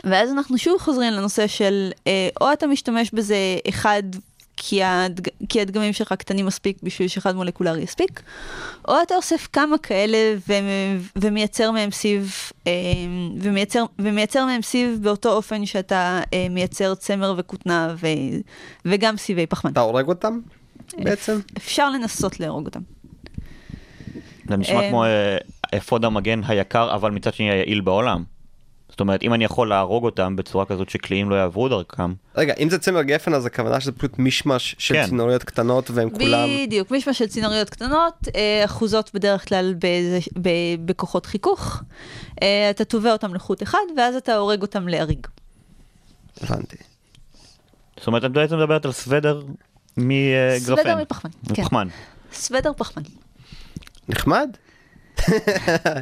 ואז אנחנו שוב חוזרים לנושא של אה, או אתה משתמש בזה אחד כי, הדג... כי הדגמים שלך קטנים מספיק בשביל שאחד מולקולרי יספיק, או אתה אוסף כמה כאלה ו... ומייצר מהם סיב, אה, ומייצר... ומייצר מהם סיב באותו אופן שאתה אה, מייצר צמר וכותנה ו... וגם סיבי פחמן. אתה הורג אותם בעצם? אפשר לנסות להרוג אותם. זה נשמע אה, כמו אפוד המגן היקר, אבל מצד שני היעיל בעולם. זאת אומרת, אם אני יכול להרוג אותם בצורה כזאת שקליעים לא יעברו דרכם, רגע, אם זה צמר גפן אז הכוונה שזה פשוט מישמש של כן. צינוריות קטנות והם כולם... בדיוק, מישמש של צינוריות קטנות, אה, אחוזות בדרך כלל באיזה- ב- בכוחות חיכוך. אה, אתה תובע אותם לחוט אחד, ואז אתה הורג אותם להריג. הבנתי. זאת אומרת, את בעצם מדברת על סוודר מגרפן. סוודר מפחמן, כן. מפחמן. סוודר פחמן. נחמד?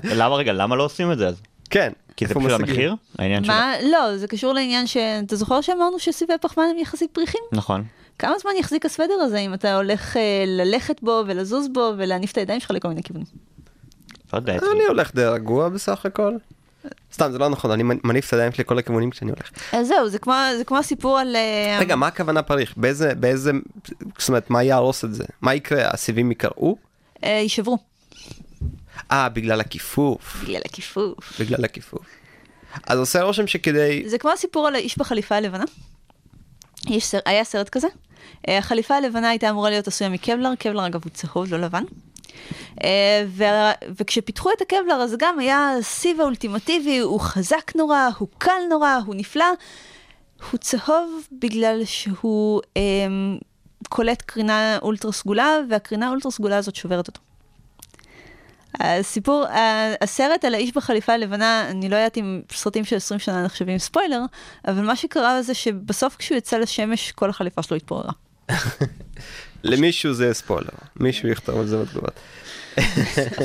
למה רגע, למה לא עושים את זה אז? כן. כי זה פשוט משיגים? המחיר? העניין שלו. מה? לא, זה קשור לעניין ש... אתה זוכר שאמרנו שסיבי פחמן הם יחסית פריחים? נכון. כמה זמן יחזיק הסוודר הזה אם אתה הולך אה, ללכת בו ולזוז בו ולהניף את הידיים שלך לכל מיני כיוונים? לא יודע. אני הולך די רגוע בסך הכל. סתם זה לא נכון אני מניף את הידיים שלי לכל הכיוונים כשאני הולך. אז זהו, זה כמו, זה כמו הסיפור על... אה, רגע מה הכוונה פריך באיזה באיזה זאת אומרת מה יהרוס את זה מה יקרה הסיבים יקרעו? אה, יישברו, אה בגלל הכיפוף בגלל הכיפוף. בגלל הכיפוף. אז עושה רושם שכדי... זה כמו הסיפור על האיש בחליפה הלבנה. יש סר... היה סרט כזה. אה, החליפה הלבנה הייתה אמורה להיות עשויה מקבלר, קבלר אגב הוא צהוב, לא לבן. אה, ו... וכשפיתחו את הקבלר אז גם היה הסיב האולטימטיבי, הוא חזק נורא, הוא קל נורא, הוא נפלא. הוא צהוב בגלל שהוא אה, קולט קרינה אולטרה סגולה, והקרינה האולטרה סגולה הזאת שוברת אותו. הסיפור, הסרט על האיש בחליפה הלבנה, אני לא יודעת אם סרטים של 20 שנה נחשבים ספוילר, אבל מה שקרה זה שבסוף כשהוא יצא לשמש, כל החליפה שלו התפוררה. למישהו זה ספוילר, מישהו יכתוב על זה בתגובות.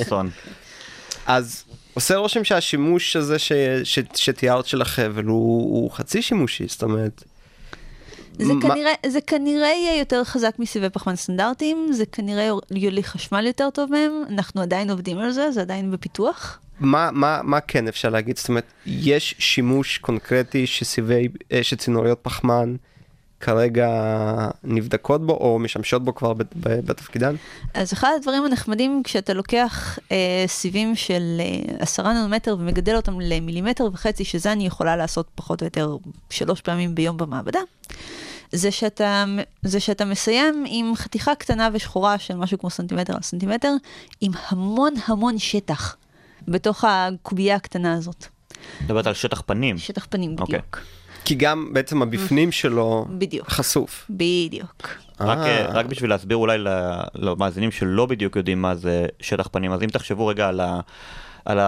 אסון. אז עושה רושם שהשימוש הזה ש... ש... שתיארת של החבל הוא, הוא חצי שימושי, זאת אומרת, זה מה- כנראה, זה כנראה יהיה יותר חזק מסיבי פחמן סטנדרטיים, זה כנראה יוליך חשמל יותר טוב מהם, אנחנו עדיין עובדים על זה, זה עדיין בפיתוח. מה, מה, מה כן אפשר להגיד? זאת אומרת, יש שימוש קונקרטי שסיבי, אה, שצינוריות פחמן כרגע נבדקות בו או משמשות בו כבר בתפקידן? אז אחד הדברים הנחמדים כשאתה לוקח אה, סיבים של אה, עשרה ננומטר ומגדל אותם למילימטר וחצי, שזה אני יכולה לעשות פחות או יותר שלוש פעמים ביום במעבדה, זה שאתה, זה שאתה מסיים עם חתיכה קטנה ושחורה של משהו כמו סנטימטר על סנטימטר, עם המון המון שטח בתוך הקובייה הקטנה הזאת. מדברת על שטח פנים. שטח פנים אוקיי. בדיוק. כי גם בעצם הבפנים שלו בדיוק. חשוף. בדיוק. רק, אה. אה, רק בשביל להסביר אולי למאזינים שלא בדיוק יודעים מה זה שטח פנים, אז אם תחשבו רגע על ה... על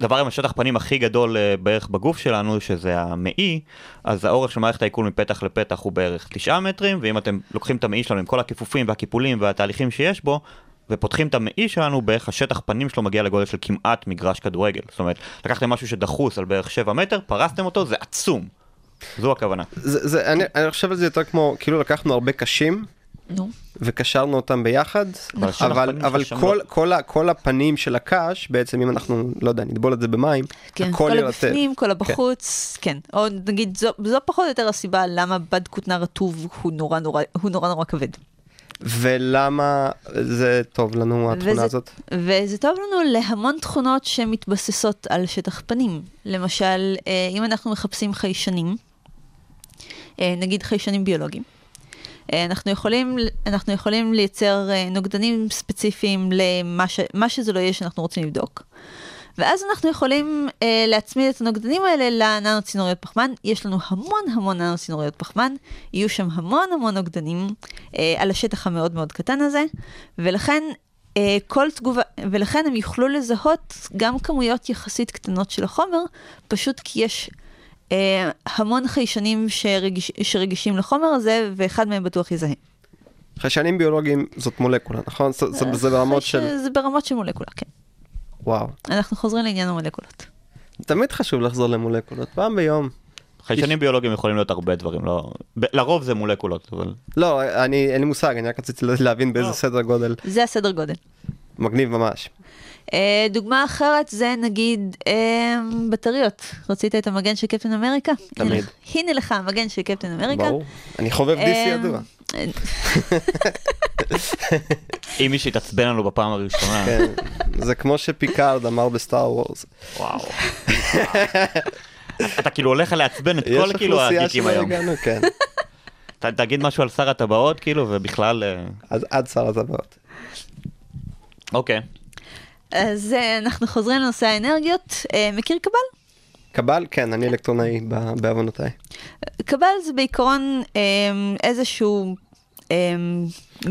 דבר עם השטח פנים הכי גדול אה, בערך בגוף שלנו, שזה המעי, אז האורך של מערכת העיכול מפתח לפתח הוא בערך 9 מטרים, ואם אתם לוקחים את המעי שלנו עם כל הכיפופים והקיפולים והתהליכים שיש בו, ופותחים את המעי שלנו, בערך השטח פנים שלו מגיע לגודל של כמעט מגרש כדורגל. זאת אומרת, לקחתם משהו שדחוס על בערך 7 מטר, פרסתם אותו, זה עצום. זו הכוונה. זה, זה, אני, אני חושב על זה יותר כמו, כאילו לקחנו הרבה קשים נו. וקשרנו אותם ביחד, אבל השטח אבל, כל, לא. כל, ה- כל הפנים של הקש, בעצם אם אנחנו, לא יודע, נטבול את זה במים, כן, הכל כל ירטב. הבפנים, כל הבחוץ, כן. או נגיד, זו, זו פחות או יותר הסיבה למה בד כותנה רטוב הוא נורא נורא, הוא נורא נורא כבד. ולמה זה טוב לנו התכונה וזה- הזאת? וזה טוב לנו להמון תכונות שמתבססות על שטח פנים. למשל, אה, אם אנחנו מחפשים חיישנים, אה, נגיד חיישנים ביולוגיים, אנחנו יכולים, אנחנו יכולים לייצר אה, נוגדנים ספציפיים למה ש, שזה לא יהיה שאנחנו רוצים לבדוק. ואז אנחנו יכולים אה, להצמיד את הנוגדנים האלה לננו צינוריות פחמן. יש לנו המון המון ננו צינוריות פחמן, יהיו שם המון המון נוגדנים אה, על השטח המאוד מאוד קטן הזה, ולכן אה, כל תגובה, ולכן הם יוכלו לזהות גם כמויות יחסית קטנות של החומר, פשוט כי יש אה, המון חיישנים שרגיש, שרגישים לחומר הזה, ואחד מהם בטוח יזהה. חיישנים ביולוגיים זאת מולקולה, נכון? זה, זה, זה ברמות של... זה ברמות של מולקולה, כן. וואו. אנחנו חוזרים לעניין המולקולות. תמיד חשוב לחזור למולקולות, פעם ביום. חיישנים ביולוגיים יכולים להיות הרבה דברים, לא... ב- לרוב זה מולקולות, אבל... לא, אני, אין לי מושג, אני רק רציתי להבין באיזה לא. סדר גודל. זה הסדר גודל. מגניב ממש. אה, דוגמה אחרת זה נגיד אה, בטריות. רצית את המגן של קפטן אמריקה? תמיד. הנה, הנה לך המגן של קפטן אמריקה. ברור. אני חובב DC אה, ידוע. אה, אם מישהו יתעצבן לנו בפעם הראשונה, כן. זה כמו שפיקארד אמר בסטאר וורס. וואו. אתה כאילו הולך לעצבן את כל כאילו הגיקים היום. כן. ת- תגיד משהו על שר הטבעות כאילו, ובכלל... אז עד שר הטבעות. אוקיי. אז אה, אנחנו חוזרים לנושא האנרגיות. אה, מכיר קבל? קבל, כן, אני אלקטרונאי בעוונותיי. קבל זה בעיקרון אה, איזשהו אה,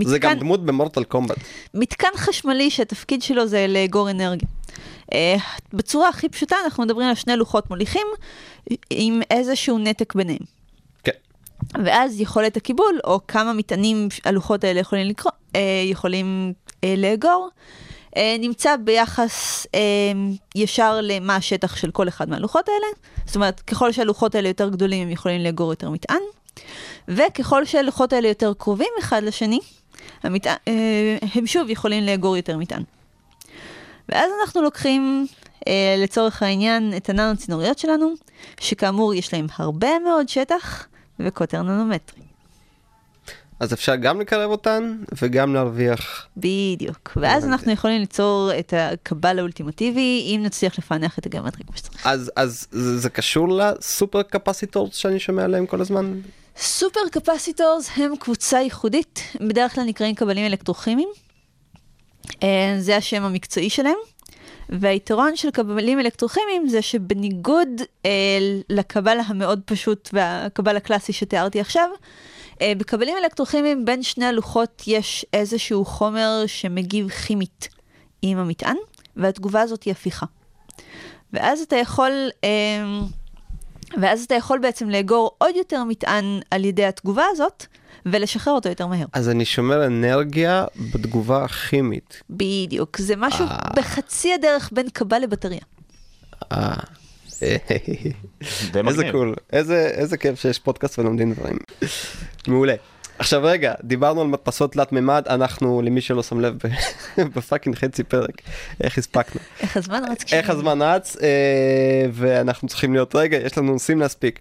זה גם מתקן, דמות במורטל קומבט. מתקן חשמלי שהתפקיד שלו זה לאגור אנרגיה. בצורה הכי פשוטה אנחנו מדברים על שני לוחות מוליכים עם איזשהו נתק ביניהם. כן. ואז יכולת הקיבול, או כמה מטענים הלוחות האלה יכולים, לקרוא, יכולים לאגור, נמצא ביחס אה, ישר למה השטח של כל אחד מהלוחות האלה. זאת אומרת, ככל שהלוחות האלה יותר גדולים, הם יכולים לאגור יותר מטען, וככל שהלוחות האלה יותר קרובים אחד לשני, המטען, אה, הם שוב יכולים לאגור יותר מטען. ואז אנחנו לוקחים, אה, לצורך העניין, את הננו צינוריות שלנו, שכאמור יש להם הרבה מאוד שטח וקוטר ננומטרי. אז אפשר גם לקרב אותן וגם להרוויח. בדיוק. ואז אנחנו יכולים ליצור את הקבל האולטימטיבי, אם נצליח לפענח את הגיאומטריה כמו שצריך. אז, אז זה, זה קשור לסופר קפסיטורס שאני שומע עליהם כל הזמן? סופר קפסיטורס הם קבוצה ייחודית, בדרך כלל נקראים קבלים אלקטרוכימיים. אה, זה השם המקצועי שלהם. והיתרון של קבלים אלקטרוכימיים זה שבניגוד אה, לקבל המאוד פשוט והקבל הקלאסי שתיארתי עכשיו, בקבלים אלקטרוכימיים בין שני הלוחות יש איזשהו חומר שמגיב כימית עם המטען, והתגובה הזאת היא הפיכה. ואז אתה יכול... אה, ואז אתה יכול בעצם לאגור עוד יותר מטען על ידי התגובה הזאת, ולשחרר אותו יותר מהר. אז אני שומר אנרגיה בתגובה הכימית. בדיוק, זה משהו אה. בחצי הדרך בין קבל לבטריה. אה. איזה. cool, איזה, איזה כיף שיש פודקאסט ולומדים דברים. מעולה. עכשיו רגע, דיברנו על מדפסות תלת מימד, אנחנו, למי שלא שם לב, ב fucking חצי פרק, איך הספקנו. איך הזמן רץ איך הזמן רץ, אה, ואנחנו צריכים להיות, רגע, יש לנו נושאים להספיק.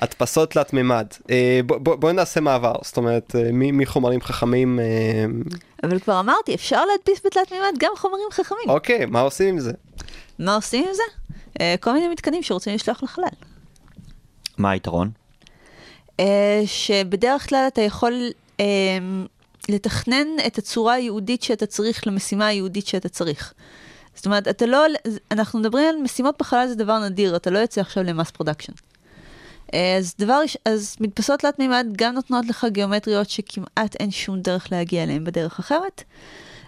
הדפסות תלת מימד, אה, בוא- בוא- בואי נעשה מעבר, זאת אומרת, אה, מחומרים חכמים, אבל כבר אמרתי, אפשר להדפיס בתלת מימד גם חומרים חכמים. אוקיי, מה עושים עם זה? מה עושים עם זה? אה, כל מיני מתקנים שרוצים לשלוח לחלל. מה היתרון? אה, שבדרך כלל אתה יכול אה, לתכנן את הצורה הייעודית שאתה צריך למשימה הייעודית שאתה צריך. זאת אומרת, אתה לא, אנחנו מדברים על משימות בחלל זה דבר נדיר, אתה לא יוצא עכשיו ל mass production. אז דבר, אז מדפסות תלת מימד גם נותנות לך גיאומטריות שכמעט אין שום דרך להגיע אליהן בדרך אחרת,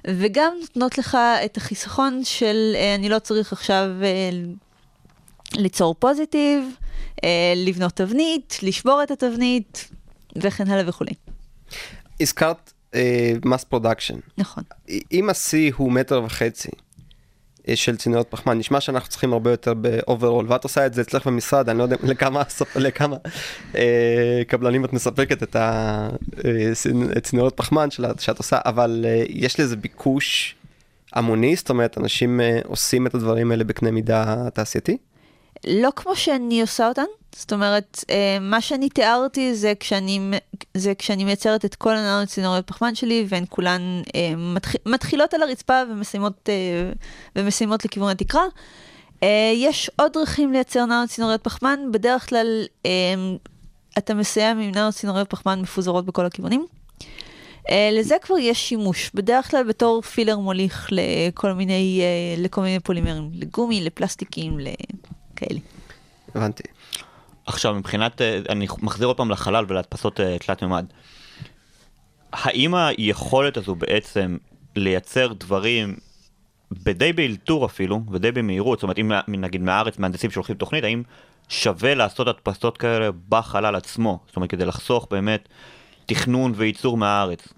וגם נותנות לך את החיסכון של אני לא צריך עכשיו ליצור פוזיטיב, אה, לבנות תבנית, לשבור את התבנית, וכן הלאה וכולי. הזכרת mass production. נכון. אם השיא הוא מטר וחצי אה, של צינורות פחמן, נשמע שאנחנו צריכים הרבה יותר ב overall, ואת עושה את זה אצלך במשרד, אני לא יודע לכמה, לכמה אה, קבלנים את מספקת את הצינורות פחמן שלה, שאת עושה, אבל אה, יש לזה ביקוש המוני, זאת אומרת, אנשים עושים את הדברים האלה בקנה מידה תעשייתי? לא כמו שאני עושה אותן, זאת אומרת, אה, מה שאני תיארתי זה כשאני, זה כשאני מייצרת את כל הננות צינוריות פחמן שלי, והן כולן אה, מתח, מתחילות על הרצפה ומסיימות, אה, ומסיימות לכיוון התקרה. אה, יש עוד דרכים לייצר ננות צינוריות פחמן, בדרך כלל אה, אתה מסיים עם ננות צינוריות פחמן מפוזרות בכל הכיוונים. לזה כבר יש שימוש, בדרך כלל בתור פילר מוליך לכל מיני, לכל מיני פולימרים, לגומי, לפלסטיקים, לכאלה. הבנתי. עכשיו מבחינת, אה, אני מחזיר עוד פעם לחלל ולהדפסות אה, תלת מימד. האם היכולת הזו בעצם לייצר דברים בדי באלתור אפילו, ודי במהירות, זאת אומרת אם נגיד מהארץ מהנדסים שולחים תוכנית, האם שווה לעשות הדפסות כאלה בחלל עצמו? זאת אומרת כדי לחסוך באמת תכנון וייצור מהארץ.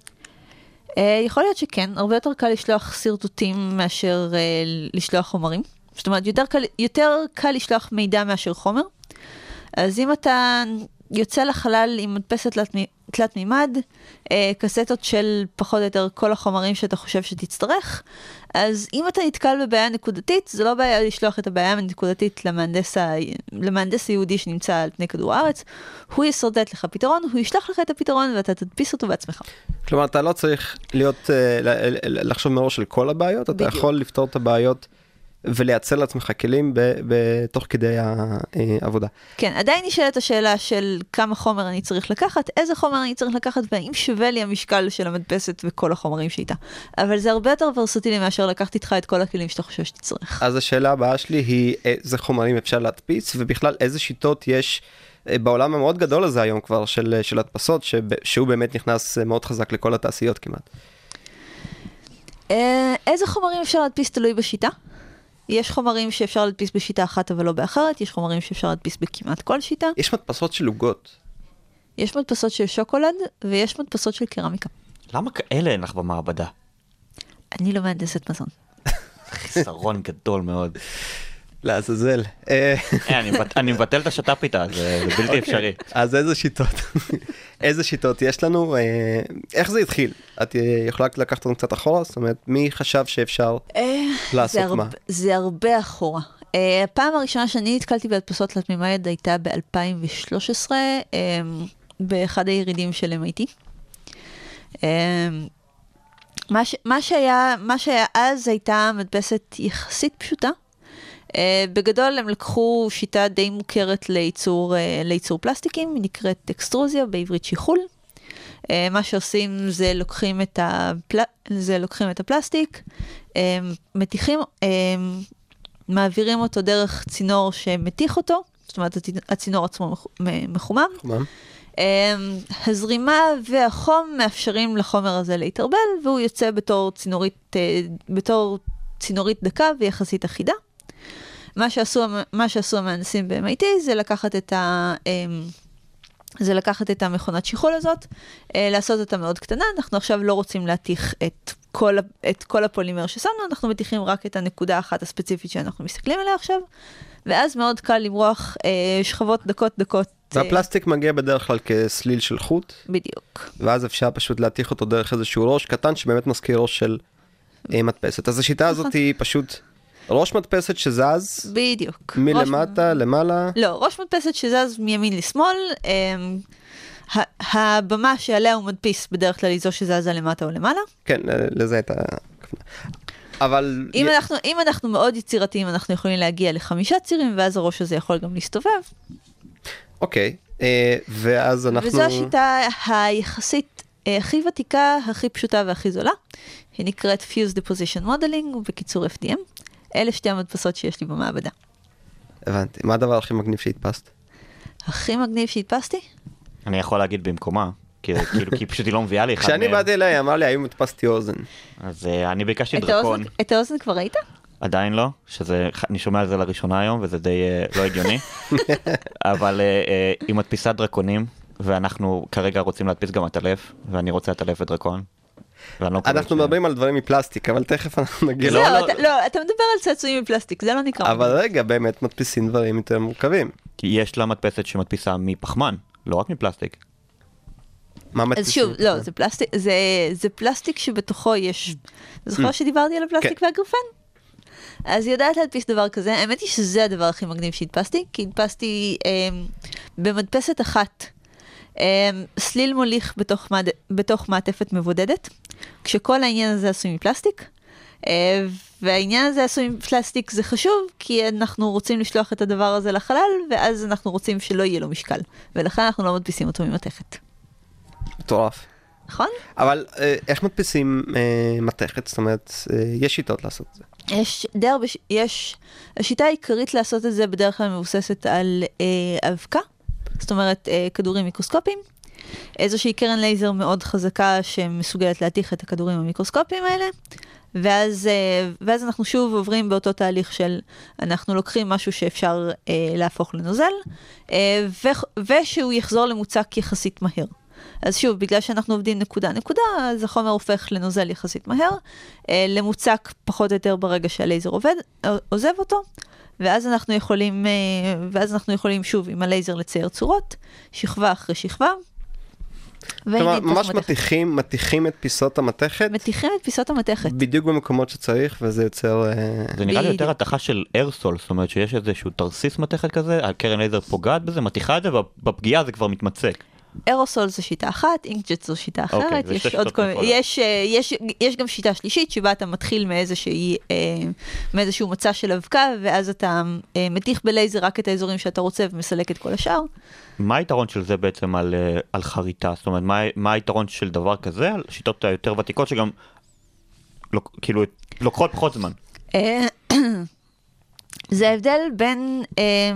אה, יכול להיות שכן, הרבה יותר קל לשלוח שרטוטים מאשר אה, לשלוח חומרים. זאת אומרת, יותר קל, יותר קל לשלוח מידע מאשר חומר. אז אם אתה יוצא לחלל עם מדפסת תלת, מי- תלת מימד, אה, קסטות של פחות או יותר כל החומרים שאתה חושב שתצטרך, אז אם אתה נתקל בבעיה נקודתית, זה לא בעיה לשלוח את הבעיה הנקודתית למהנדס, ה... למהנדס היהודי שנמצא על פני כדור הארץ, הוא יסרטט לך פתרון, הוא ישלח לך את הפתרון ואתה תדפיס אותו בעצמך. כלומר, אתה לא צריך להיות, אה, לחשוב מראש על כל הבעיות, אתה בדיוק. יכול לפתור את הבעיות ולייצר לעצמך כלים בתוך כדי העבודה. כן, עדיין נשאלת השאלה של כמה חומר אני צריך לקחת, איזה חומר אני צריך לקחת, והאם שווה לי המשקל של המדפסת וכל החומרים שאיתה. אבל זה הרבה יותר ורסטילי מאשר לקחת איתך את כל הכלים שאתה חושב שתצטרך. אז השאלה הבאה שלי היא איזה חומרים אפשר להדפיס ובכלל איזה שיטות יש אה, בעולם המאוד גדול הזה היום כבר של, של הדפסות שב- שהוא באמת נכנס אה, מאוד חזק לכל התעשיות כמעט. אה, איזה חומרים אפשר להדפיס תלוי בשיטה. יש חומרים שאפשר להדפיס בשיטה אחת אבל לא באחרת, יש חומרים שאפשר להדפיס בכמעט כל שיטה. יש מדפסות של עוגות. יש מדפסות של שוקולד ויש מדפסות של קרמיקה. למה כאלה אין לך במעבדה? אני לא מהנדסת מזון. חיסרון גדול מאוד. לעזאזל. אה, אה, אני מבט- אני מבטל את השת"פ איתה, זה בלתי אוקיי. אפשרי. אז איזה שיטות, איזה שיטות יש לנו, אה, איך זה התחיל? את יכולה לקחת אותנו קצת אחורה? זאת אומרת, מי חשב שאפשר לעשות מה? זה הרבה אחורה. הפעם הראשונה שאני נתקלתי בהדפסות תלת מימד הייתה ב-2013, um, באחד הירידים של MIT. מה, ש, מה, שהיה, מה שהיה אז הייתה מדפסת יחסית פשוטה. Uh, בגדול הם לקחו שיטה די מוכרת לייצור, uh, לייצור פלסטיקים, היא נקראת אקסטרוזיה, בעברית שיחול. Uh, מה שעושים זה לוקחים את, הפל... זה לוקחים את הפלסטיק, מתיחים, מעבירים אותו דרך צינור שמתיך אותו, זאת אומרת הצינ- הצינור עצמו מחומם. חומם. הזרימה והחום מאפשרים לחומר הזה להתערבל, והוא יוצא בתור צינורית, בתור צינורית דקה ויחסית אחידה. מה שעשו, מה שעשו המהנדסים ב-MIT זה לקחת את ה... um, זה לקחת את המכונת שיחול הזאת, uh, לעשות אותה מאוד קטנה, אנחנו עכשיו לא רוצים להתיך את כל, את כל הפולימר ששמנו, אנחנו מתיכים רק את הנקודה האחת הספציפית שאנחנו מסתכלים עליה עכשיו, ואז מאוד קל למרוח uh, שכבות דקות דקות. אה, והפלסטיק מגיע בדרך כלל כסליל של חוט, בדיוק. ואז אפשר פשוט להתיך אותו דרך איזשהו ראש קטן שבאמת מזכיר ראש של אה, מדפסת. אז השיטה הזאת היא פשוט ראש מדפסת שזז בדיוק. מלמטה ראש... למעלה. לא, ראש מדפסת שזז מימין לשמאל, אמ, הבמה שעליה הוא מדפיס בדרך כלל היא זו שזזה למטה או למעלה. כן, אה, לזה הייתה. אבל אם י- אנחנו, אם אנחנו מאוד יצירתיים, אנחנו יכולים להגיע לחמישה צירים, ואז הראש הזה יכול גם להסתובב. אוקיי, אה, ואז אנחנו... וזו השיטה היחסית אה, הכי ותיקה, הכי פשוטה והכי זולה. היא נקראת Fuse Deposition Modeling, ובקיצור FDM. אלה שתי המדפסות שיש לי במעבדה. הבנתי, מה הדבר הכי מגניב שהדפסת? הכי מגניב שהדפסתי? אני יכול להגיד במקומה, כי כאילו, כי פשוט היא לא מביאה לי אחד כשאני. באתי אליה היא אמרה לי האם הדפסתי אוזן. אז אה, אני ביקשתי את דרקון, את האוזן כבר ראית? עדיין לא, שזה, אני שומע על זה לראשונה היום וזה די אה, לא הגיוני, אבל אה, היא מדפיסה דרקונים, ואנחנו כרגע רוצים להדפיס גם עטלף, ואני רוצה עטלף ודרקון. לא אנחנו מדברים על דברים מפלסטיק, אבל תכף אנחנו נגיע זהו, ל... לא, אתה- לא, אתה מדבר על צעצועים מפלסטיק, זה לא נקרא. אבל. רגע, באמת מדפיסים דברים יותר מורכבים. כי יש לה מדפסת שמדפיסה מפחמן, לא רק מפלסטיק. מה אז מדפיסים? שוב, לא, זה פלסטיק, זה, זה פלסטיק שבתוכו יש, אתה זוכר שדיברתי על הפלסטיק כן. והגרפן? אז היא יודעת להדפיס דבר כזה, האמת היא שזה הדבר הכי מגניב שהדפסתי, כי הדפסתי אה, במדפסת אחת סליל מוליך בתוך, מד... בתוך מעטפת מבודדת, כשכל העניין הזה עשוי מפלסטיק. אה, והעניין הזה עשוי מפלסטיק זה חשוב, כי אנחנו רוצים לשלוח את הדבר הזה לחלל, ואז אנחנו רוצים שלא יהיה לו משקל, ולכן אנחנו לא מדפיסים אותו ממתכת. מטורף. נכון? אבל אה, איך מדפיסים אה, מתכת? זאת אומרת, אה, יש שיטות לעשות את זה. יש די הרבה, יש, השיטה העיקרית לעשות את זה בדרך כלל מבוססת על אה, אבקה, זאת אומרת אה, כדורים מיקרוסקופיים, איזושהי קרן לייזר מאוד חזקה שמסוגלת להתיך את הכדורים המיקרוסקופיים האלה, ואז, אה, ואז אנחנו שוב עוברים באותו תהליך של אנחנו לוקחים משהו שאפשר אה, להפוך לנוזל, אה, ו- ושהוא יחזור למוצק יחסית מהר. אז שוב, בגלל שאנחנו עובדים נקודה נקודה, אז החומר הופך לנוזל יחסית מהר, אה, למוצק פחות או יותר ברגע שהלייזר עובד, אה, עוזב אותו, ואז אנחנו יכולים, אה, ואז אנחנו יכולים שוב עם הלייזר לצייר צורות, שכבה אחרי שכבה. כלומר, ממש מתכת. מתיכים, מתיכים את פיסות המתכת מתיכים את פיסות המתכת. בדיוק במקומות שצריך, וזה יוצר... אה, זה נראה לי יותר. התכה של aerosol, זאת אומרת שיש איזשהו תרסיס מתכת כזה, הקרן לייזר פוגעת בזה, מתיכה את זה, ובפגיעה זה כבר מתמצק. aerosol זו שיטה אחת, inkjet זו שיטה אוקיי, אחרת, זה יש שתי עוד כל. יש, יש, יש גם שיטה שלישית שבה אתה מתחיל מאיזושהי, אה, מאיזשהו מצע של אבקה, ואז אתה אה, מתיך בלייזר רק את האזורים שאתה רוצה ומסלק את כל השאר. מה היתרון של זה בעצם על, אה, על חריטה? זאת אומרת, מה, מה היתרון של דבר כזה על שיטות היותר ותיקות שגם לוק, כאילו לוקחות פחות זמן? אה, זה ההבדל בין אה,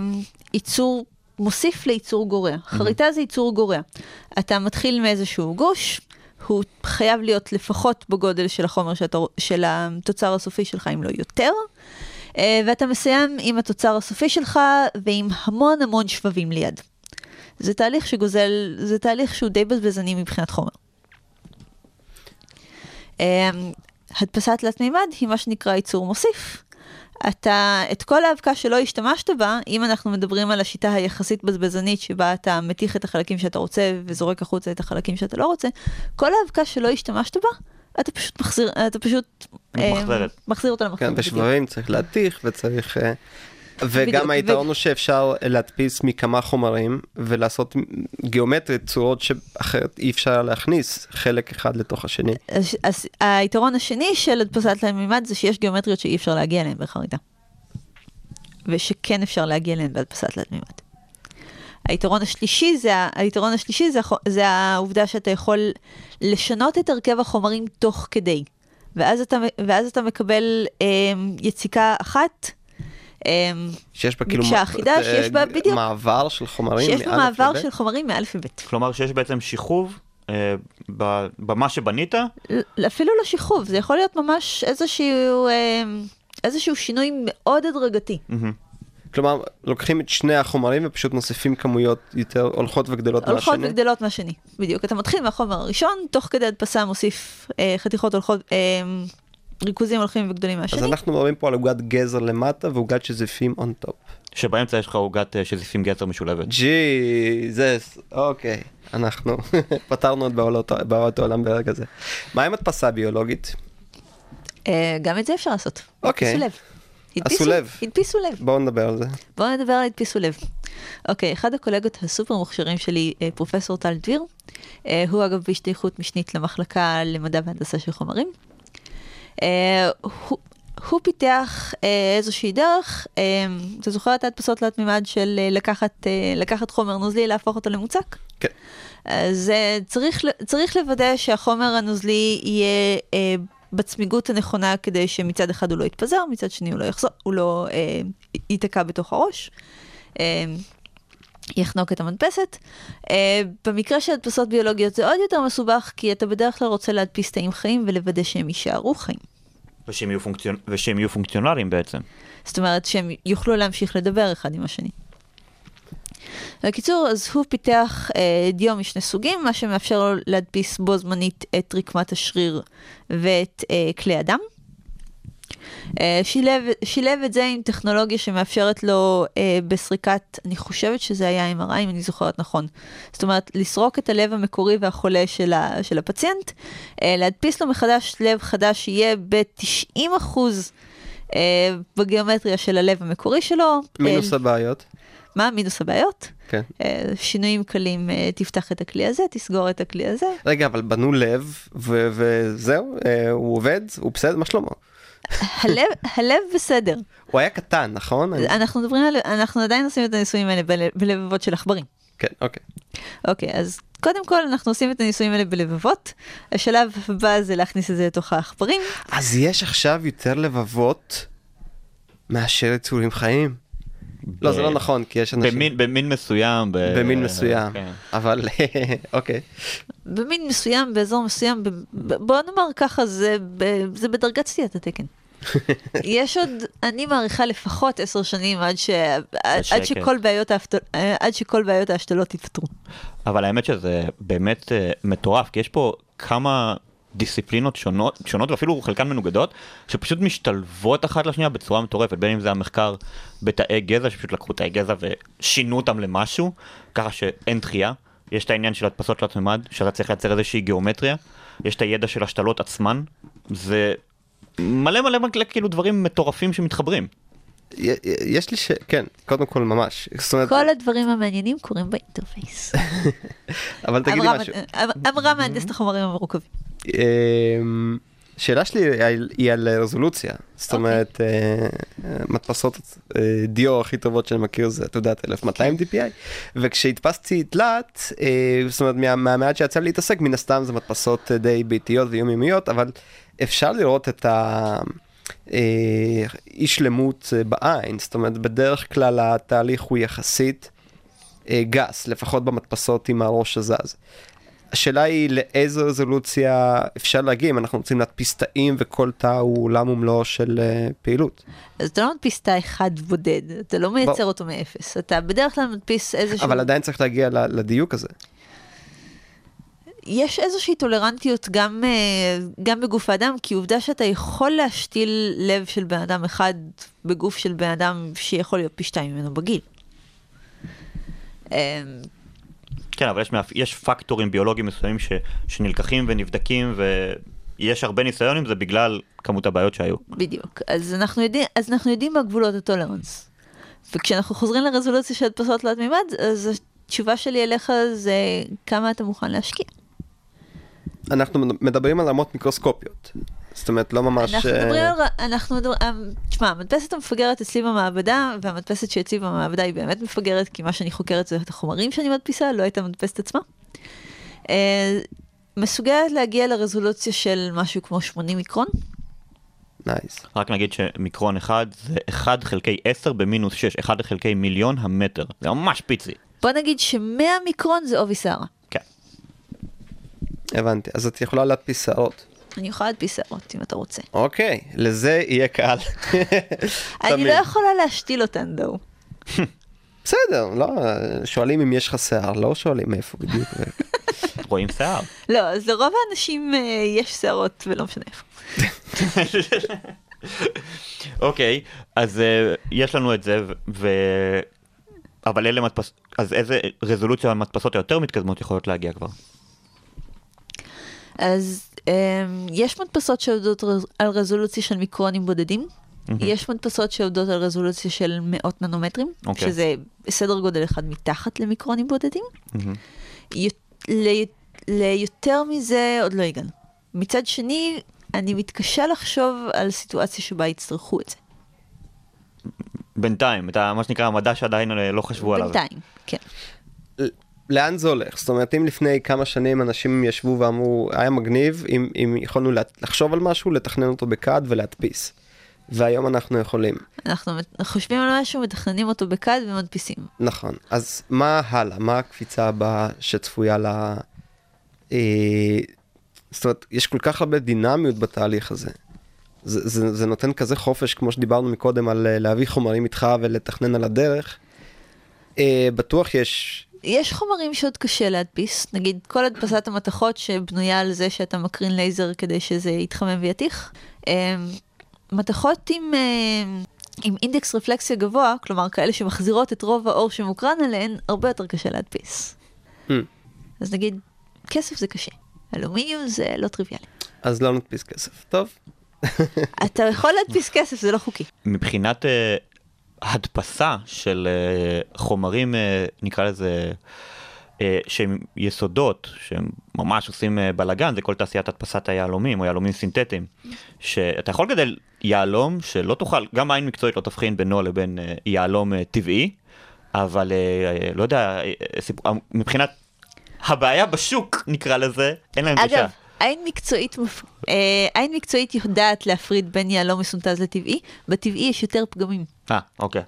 ייצור מוסיף לייצור גורע. חריטה זה ייצור גורע. אתה מתחיל מאיזשהו גוש, הוא חייב להיות לפחות בגודל של החומר שאתה, של התוצר הסופי שלך, אם לא יותר. אה, ואתה מסיים עם התוצר הסופי שלך ועם המון המון שבבים ליד. זה תהליך שגוזל, זה תהליך שהוא די בזבזני מבחינת חומר. אה, הדפסת תלת מימד היא מה שנקרא ייצור מוסיף. אתה, את כל האבקה שלא השתמשת בה, אם אנחנו מדברים על השיטה היחסית בזבזנית שבה אתה מתיך את החלקים שאתה רוצה וזורק החוצה את החלקים שאתה לא רוצה, כל האבקה שלא השתמשת בה, אתה פשוט מחזיר, אתה פשוט... אה, ממחזרת. מחזיר אותה כן, למחזיר. בדיוק. בשבבים צריך להתיך וצריך... וגם היתרון הוא שאפשר להדפיס מכמה חומרים ולעשות גיאומטרית צורות שאחרת אי אפשר להכניס חלק אחד לתוך השני. אז, היתרון השני של הדפסת תלת מימד זה שיש גיאומטריות שאי אפשר להגיע אליהן בחריטה. ושכן אפשר להגיע אליהן בהדפסת תלת מימד. היתרון השלישי זה, היתרון השלישי זה, זה העובדה שאתה יכול לשנות את הרכב החומרים תוך כדי. ואז אתה, ואז אתה מקבל אה, יציקה אחת, שיש בה כאילו אחידה, אה, שיש בה- בדיוק. מעבר של חומרים. שיש בה מעבר. של חומרים מאלף ובית. כלומר שיש בעצם שכוב אה, במה שבנית, אפילו לא שכוב, זה יכול להיות ממש איזשהו, אה, איזשהו שינוי מאוד הדרגתי. כלומר לוקחים את שני החומרים ופשוט מוסיפים כמויות יותר הולכות וגדלות הולכות מהשני. וגדלות מהשני, בדיוק. אתה מתחיל מהחומר הראשון, תוך כדי הדפסה מוסיף אה, חתיכות הולכות, אה, ריכוזים הולכים וגדולים אז מהשני. אנחנו מדברים פה על עוגת גזר למטה ועוגת שזיפים on top. שבאמצע יש לך עוגת אה, שזיפים גזר משולבת. Jesus, אוקיי, אנחנו פתרנו את בעלות- בעיות העולם ברגע זה. מה עם הדפסה ביולוגית? אה, גם את זה אפשר לעשות. אוקיי. הדפיסו לב. הדפיסו- לב. בואו נדבר על זה. בואו נדבר על הדפיסו לב. אוקיי, אחד הקולגות הסופר מוכשרים שלי, אה, פרופסור טל דביר, הוא אגב בהשתייכות משנית למחלקה למדע והנדסה של חומרים. אה, הוא, הוא פיתח אה, איזושהי דרך, אה, אתה זוכר את ההדפסות תלת מימד של לקחת, לקחת חומר נוזלי, להפוך אותו למוצק? כן. אז צריך, צריך לוודא שהחומר הנוזלי יהיה אה, בצמיגות הנכונה כדי שמצד אחד הוא לא יתפזר, מצד שני הוא לא יחזור, הוא לא אה, ייתקע בתוך הראש. אה, יחנוק את המדפסת. אה, במקרה של הדפסות ביולוגיות זה עוד יותר מסובך, כי אתה בדרך כלל רוצה להדפיס תאים חיים ולוודא שהם יישארו חיים. ושהם יהיו, פונקציונ... ושהם יהיו פונקציונליים בעצם. זאת אומרת שהם יוכלו להמשיך לדבר אחד עם השני. בקיצור, אז הוא פיתח אה, דיו משני סוגים, מה שמאפשר לו להדפיס בו זמנית את רקמת השריר ואת אה, כלי הדם. אה, שילב, שילב את זה עם טכנולוגיה שמאפשרת לו אה, בסריקת, אני חושבת שזה היה MRI אם אני זוכרת נכון. זאת אומרת, לסרוק את הלב המקורי והחולה של, ה, של הפציינט, אה, להדפיס לו מחדש לב חדש שיהיה ב-90 אחוז אה, בגיאומטריה של הלב המקורי שלו. מינוס אה, הבעיות. מה מינוס הבעיות? כן. אה, שינויים קלים, תפתח את הכלי הזה, תסגור את הכלי הזה. רגע, אבל בנו לב, ו- וזהו, הוא עובד, הוא בסדר, מה שלמה? הלב, הלב בסדר. הוא היה קטן, נכון? אנחנו מדברים על, אנחנו עדיין עושים את הניסויים האלה בל- בלבבות של עכברים. כן, אוקיי. אוקיי, אז קודם כל אנחנו עושים את הניסויים האלה בלבבות. השלב הבא זה להכניס את זה לתוך העכברים. אז יש עכשיו יותר לבבות מאשר יצורים חיים? לא, זה לא נכון, כי יש אנשים... במין, במין מסוים. ב... במין מסוים, כן. אבל אוקיי. במין מסוים, באזור מסוים, ב- ב- בוא נאמר ככה, זה, ב- זה בדרגת סטיית התקן. יש עוד, אני מעריכה לפחות עשר שנים עד, ש... עד. שכל בעיות ההפת... עד שכל בעיות ההשתלות יפתרו. אבל האמת שזה באמת אה, מטורף, כי יש פה כמה דיסציפלינות שונות, שונות ואפילו חלקן מנוגדות, שפשוט משתלבות אחת לשנייה בצורה מטורפת, בין אם זה המחקר בתאי גזע, שפשוט לקחו תאי גזע ושינו אותם למשהו, ככה שאין דחייה. יש את העניין של הדפסות תלת מימד, שאתה צריך לייצר איזושהי גיאומטריה, יש את הידע של השתלות עצמן, זה מלא מלא מלא כאילו דברים מטורפים שמתחברים. יש לי ש... כן, קודם כל ממש. אומרת, כל הדברים המעניינים קורים באינטרפייס. אבל תגידי משהו. אמרה מהנדסת החומרים המורכבים. אמ, שאלה שלי היא- על רזולוציה, זאת אוקיי. אומרת אה, מדפסות אה, דיו הכי טובות שאני מכיר זה את יודעת 1200 DPI וכשהדפסתי תלת אה, זאת אומרת מה- מהמעט שיצא לי להתעסק מן הסתם זה מדפסות די ביתיות ויומיומיות אבל אפשר לראות את ה... אי שלמות בעין זאת אומרת בדרך כלל התהליך הוא יחסית גס לפחות במדפסות עם הראש הזז. השאלה היא לאיזו רזולוציה אפשר להגיע אם אנחנו רוצים להדפיס תאים וכל תא הוא עולם ומלואו של אה, פעילות. אז אתה לא מדפיס תא אחד בודד, אתה לא מייצר בוא. אותו מאפס, אתה בדרך כלל מדפיס איזשהו... אבל עדיין צריך להגיע לדיוק הזה. יש איזושהי טולרנטיות גם, אה, גם בגוף האדם, כי עובדה שאתה יכול להשתיל לב של בן אדם אחד בגוף של בן אדם שיכול להיות פי שתיים ממנו בגיל. כן, אבל יש, מאפ... יש פקטורים ביולוגיים מסוימים ש... שנלקחים ונבדקים ויש הרבה ניסיון עם זה בגלל כמות הבעיות שהיו. בדיוק. אז אנחנו יודעים, אז אנחנו יודעים מה גבולות הטולרנס. וכשאנחנו חוזרים לרזולוציה של הדפסות תלת מימד, אז התשובה שלי אליך זה כמה אתה מוכן להשקיע. אנחנו מדברים על רמות מיקרוסקופיות. זאת אומרת, לא ממש... אנחנו אה, מדברים על... אנחנו מדברים... אה, תשמע, המדפסת המפגרת אצלי במעבדה, והמדפסת שאצלי במעבדה היא באמת מפגרת, כי מה שאני חוקרת זה את החומרים שאני מדפיסה, לא את המדפסת עצמה. אה, מסוגלת להגיע לרזולוציה של משהו כמו 80 מיקרון. נייס. רק נגיד שמיקרון אחד זה 1 חלקי 10 במינוס 6, 1 חלקי מיליון המטר. זה ממש פיצי. בוא נגיד ש-100 מיקרון זה עובי שערה. כן. הבנתי. אז את יכולה להדפיס שערות. אני יכולה להדפיס שערות אם אתה רוצה. אוקיי, לזה יהיה קל. אני. לא יכולה להשתיל אותן דו. בסדר, לא, שואלים אם יש לך שיער, לא שואלים מאיפה בדיוק. רואים שיער. לא, אז לרוב האנשים אה, יש שערות ולא משנה איפה. אוקיי, אז אה, יש לנו את זה, ו-. אבל אלה מדפס... אז איזה רזולוציה המדפסות היותר מתקדמות יכולות להגיע כבר? אז יש מדפסות שעובדות על רזולוציה של מיקרונים בודדים. יש מדפסות שעובדות על רזולוציה של מאות ננומטרים, אוקיי. שזה סדר גודל אחד מתחת למיקרונים בודדים. מהמם. י- ל- ליותר מזה עוד לא הגענו. מצד שני, אני מתקשה לחשוב על סיטואציה שבה יצטרכו את זה. בינתיים, את מה שנקרא המדע שעדיין לא חשבו עליו. בינתיים, כן. לאן זה הולך? זאת אומרת, אם לפני כמה שנים אנשים ישבו ואמרו, היה מגניב, אם, אם יכולנו לחשוב על משהו, לתכנן אותו בקאד ולהדפיס. והיום אנחנו יכולים. אנחנו חושבים על משהו, מתכננים אותו בקאד ומדפיסים. נכון. אז מה הלאה? מה הקפיצה הבאה שצפויה ל... אה, זאת אומרת, יש כל כך הרבה דינמיות בתהליך הזה. זה, זה, זה נותן כזה חופש, כמו שדיברנו מקודם, על אה, להביא חומרים איתך ולתכנן על הדרך. אה, בטוח יש... יש חומרים שעוד קשה להדפיס, נגיד כל הדפסת המתכות שבנויה על זה שאתה מקרין לייזר כדי שזה יתחמם ויתיך. אמ, מתכות עם, אמ, עם אינדקס רפלקסיה גבוה, כלומר כאלה שמחזירות את רוב האור שמוקרן עליהן, הרבה יותר קשה להדפיס. Hmm. אז נגיד, כסף זה קשה, אלומיניום זה לא טריוויאלי. אז לא נדפיס כסף. טוב. אתה יכול להדפיס כסף, זה לא חוקי. מבחינת אה, הדפסה של אה, חומרים, אה, נקרא לזה, אה, שהם יסודות, שהם ממש עושים בלאגן, זה כל תעשיית הדפסת היהלומים או יהלומים סינתטיים. שאתה יכול לגדל יהלום שלא תוכל, גם עין מקצועית לא תבחין בינו לבין יהלום טבעי, אבל לא יודע, מבחינת הבעיה בשוק, נקרא לזה, אין להם גישה. אגב, עין מקצועית, מפ... אה, עין מקצועית יודעת להפריד בין יהלום מסונטז לטבעי, בטבעי יש יותר פגמים. אה, אוקיי.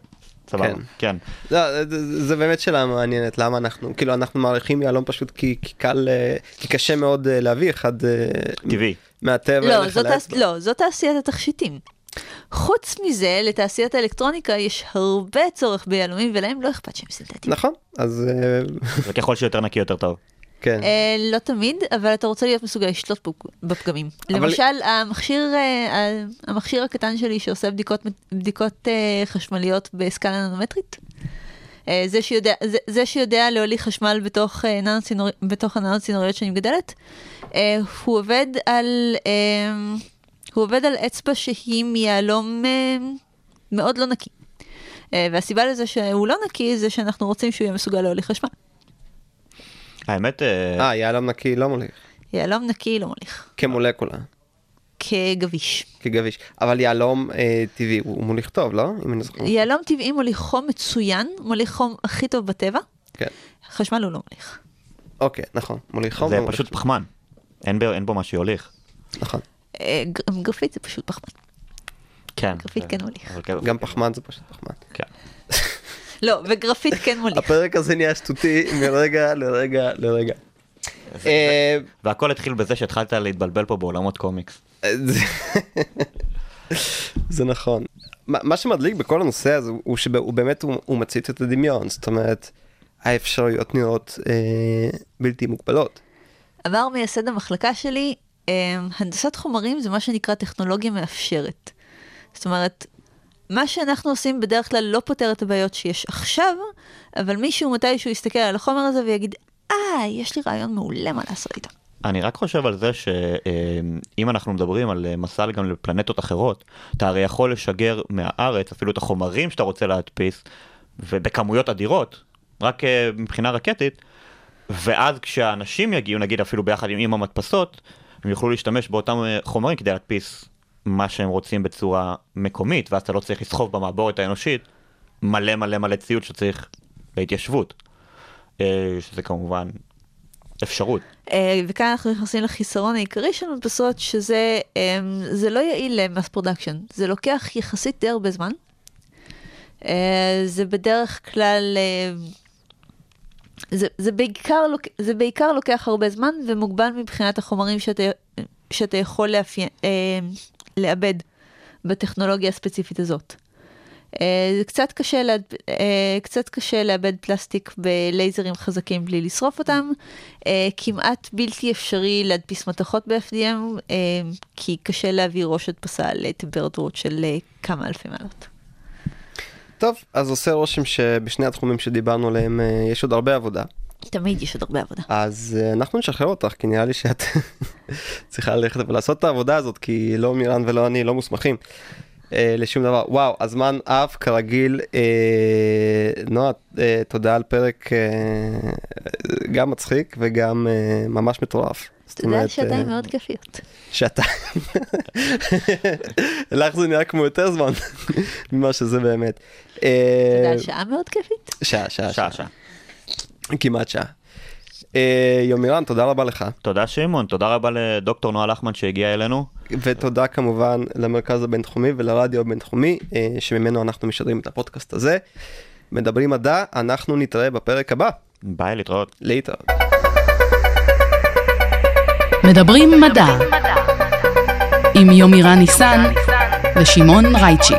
סבבה, כן. כן. לא, זה, זה באמת שאלה מעניינת, למה אנחנו, כאילו אנחנו מעריכים יהלום פשוט כי, כי קל, אה, כי קשה מאוד אה, להביא אחד אה, טבעי. מהטבע. לא, זאת. תעש... לא, זאת תעשיית התכשיטים. חוץ מזה, לתעשיית האלקטרוניקה יש הרבה צורך ביהלומים, ולהם לא אכפת שהם סינתטיים. נכון, אז אה, וככל שיותר נקי יותר טוב. כן. אה, לא תמיד, אבל אתה רוצה להיות מסוגל לשלוט בפ- בפגמים. אבל- למשל, המכשיר, אה, המכשיר הקטן שלי שעושה בדיקות, בדיקות אה, חשמליות בסקאלה ננומטרית, אה, זה שיודע, זה, זה שיודע להוליך חשמל בתוך, אה, ננו צינור, בתוך הננו צינוריות שאני מגדלת, אה, הוא עובד על, אה, הוא עובד על אצבע שהיא מיהלום אה, מאוד לא נקי. אה, והסיבה לזה שהוא לא נקי זה שאנחנו רוצים שהוא יהיה מסוגל להוליך חשמל. האמת, אה, אה, יהלום נקי לא מוליך, יהלום נקי לא מוליך. כמולקולה, כגביש. כגביש. אבל יהלום אה, טבעי הוא מוליך טוב, לא? אם אני זוכר. יהלום טבעי מוליך חום מצוין, מוליך חום הכי טוב בטבע, כן. חשמל הוא לא מוליך. אוקיי, נכון, מוליך חום. זה ומוליך פשוט. פחמן. אין בו- אין בו מה שיוליך. נכון. אה, גרפית זה פשוט פחמן. כן. גרפית כן מוליך. אבל כן, גם פחמן זה פשוט פחמן. כן. לא, וגרפית כן מוליך. הפרק הזה נהיה שטותי מרגע לרגע לרגע. אה, והכל התחיל בזה שהתחלת להתבלבל פה בעולמות קומיקס. זה- זה נכון. מה שמדליק בכל הנושא הזה הוא שהוא באמת הוא מציץ את הדמיון, זאת אומרת, האפשרויות נראות אה, בלתי מוגבלות. אמר מייסד המחלקה שלי, אה, הנדסת חומרים זה מה שנקרא טכנולוגיה מאפשרת. זאת אומרת, מה שאנחנו עושים בדרך כלל לא פותר את הבעיות שיש עכשיו, אבל מישהו מתישהו יסתכל על החומר הזה ויגיד, אה, יש לי רעיון מעולה מה לעשות איתו. אני רק חושב על זה שאם אנחנו מדברים על אה, מסע גם לפלנטות אחרות, אתה הרי יכול לשגר מהארץ אפילו את החומרים שאתה רוצה להדפיס, ובכמויות אדירות, רק אה, מבחינה רקטית, ואז כשהאנשים יגיעו, נגיד אפילו ביחד עם המדפסות, הם יוכלו להשתמש באותם אה, חומרים כדי להדפיס מה שהם רוצים בצורה מקומית, ואז אתה לא צריך לסחוב במעבורת האנושית מלא מלא מלא ציוד שצריך להתיישבות. אה, שזה כמובן אפשרות. אה, וכאן אנחנו נכנסים לחיסרון העיקרי של מדפסות, שזה אה, זה לא יעיל ל mass production. זה לוקח יחסית די הרבה זמן. אה, זה בדרך כלל... זה, זה, בעיקר, זה בעיקר לוקח הרבה זמן ומוגבל מבחינת החומרים שאתה, שאתה יכול לאפיין, אה, לאבד בטכנולוגיה הספציפית הזאת. אה, זה קצת קשה, להד... אה, קצת קשה לאבד פלסטיק בלייזרים חזקים בלי לשרוף אותם. אה, כמעט בלתי אפשרי להדפיס מתכות ב-FDM, כי קשה להביא ראש הדפסה לטמפרטורות של כמה אלפי מעלות. טוב, אז עושה רושם שבשני התחומים שדיברנו עליהם יש עוד הרבה עבודה. תמיד יש עוד הרבה עבודה. אז אה, אנחנו נשחרר אותך, כי נראה לי שאת צריכה ללכת ולעשות את העבודה הזאת, כי לא מירן ולא אני לא מוסמכים אה, לשום דבר. וואו, הזמן עף כרגיל. אה, נועה, אה, תודה על פרק אה, גם מצחיק וגם אה, ממש מטורף. יודע אומרת, שעתיים אה, מאוד כיפיות. שעתיים. לך זה נראה כמו יותר זמן ממה שזה באמת. אתה יודע על שעה מאוד כיפית? שעה, שעה, שעה. כמעט שעה. אה, יומירן, תודה רבה לך. תודה שמעון, תודה רבה לדוקטור נועה לחמן שהגיע אלינו. ותודה כמובן למרכז הבינתחומי ולרדיו הבינתחומי, אה, שממנו אנחנו משדרים את הפודקאסט הזה. מדברים מדע, אנחנו נתראה בפרק הבא. ביי, להתראות. להתראות. מדברים מדע עם יומירן ניסן ושמעון רייצ'י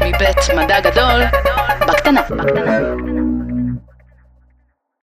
מבית מדע גדול בקטנה.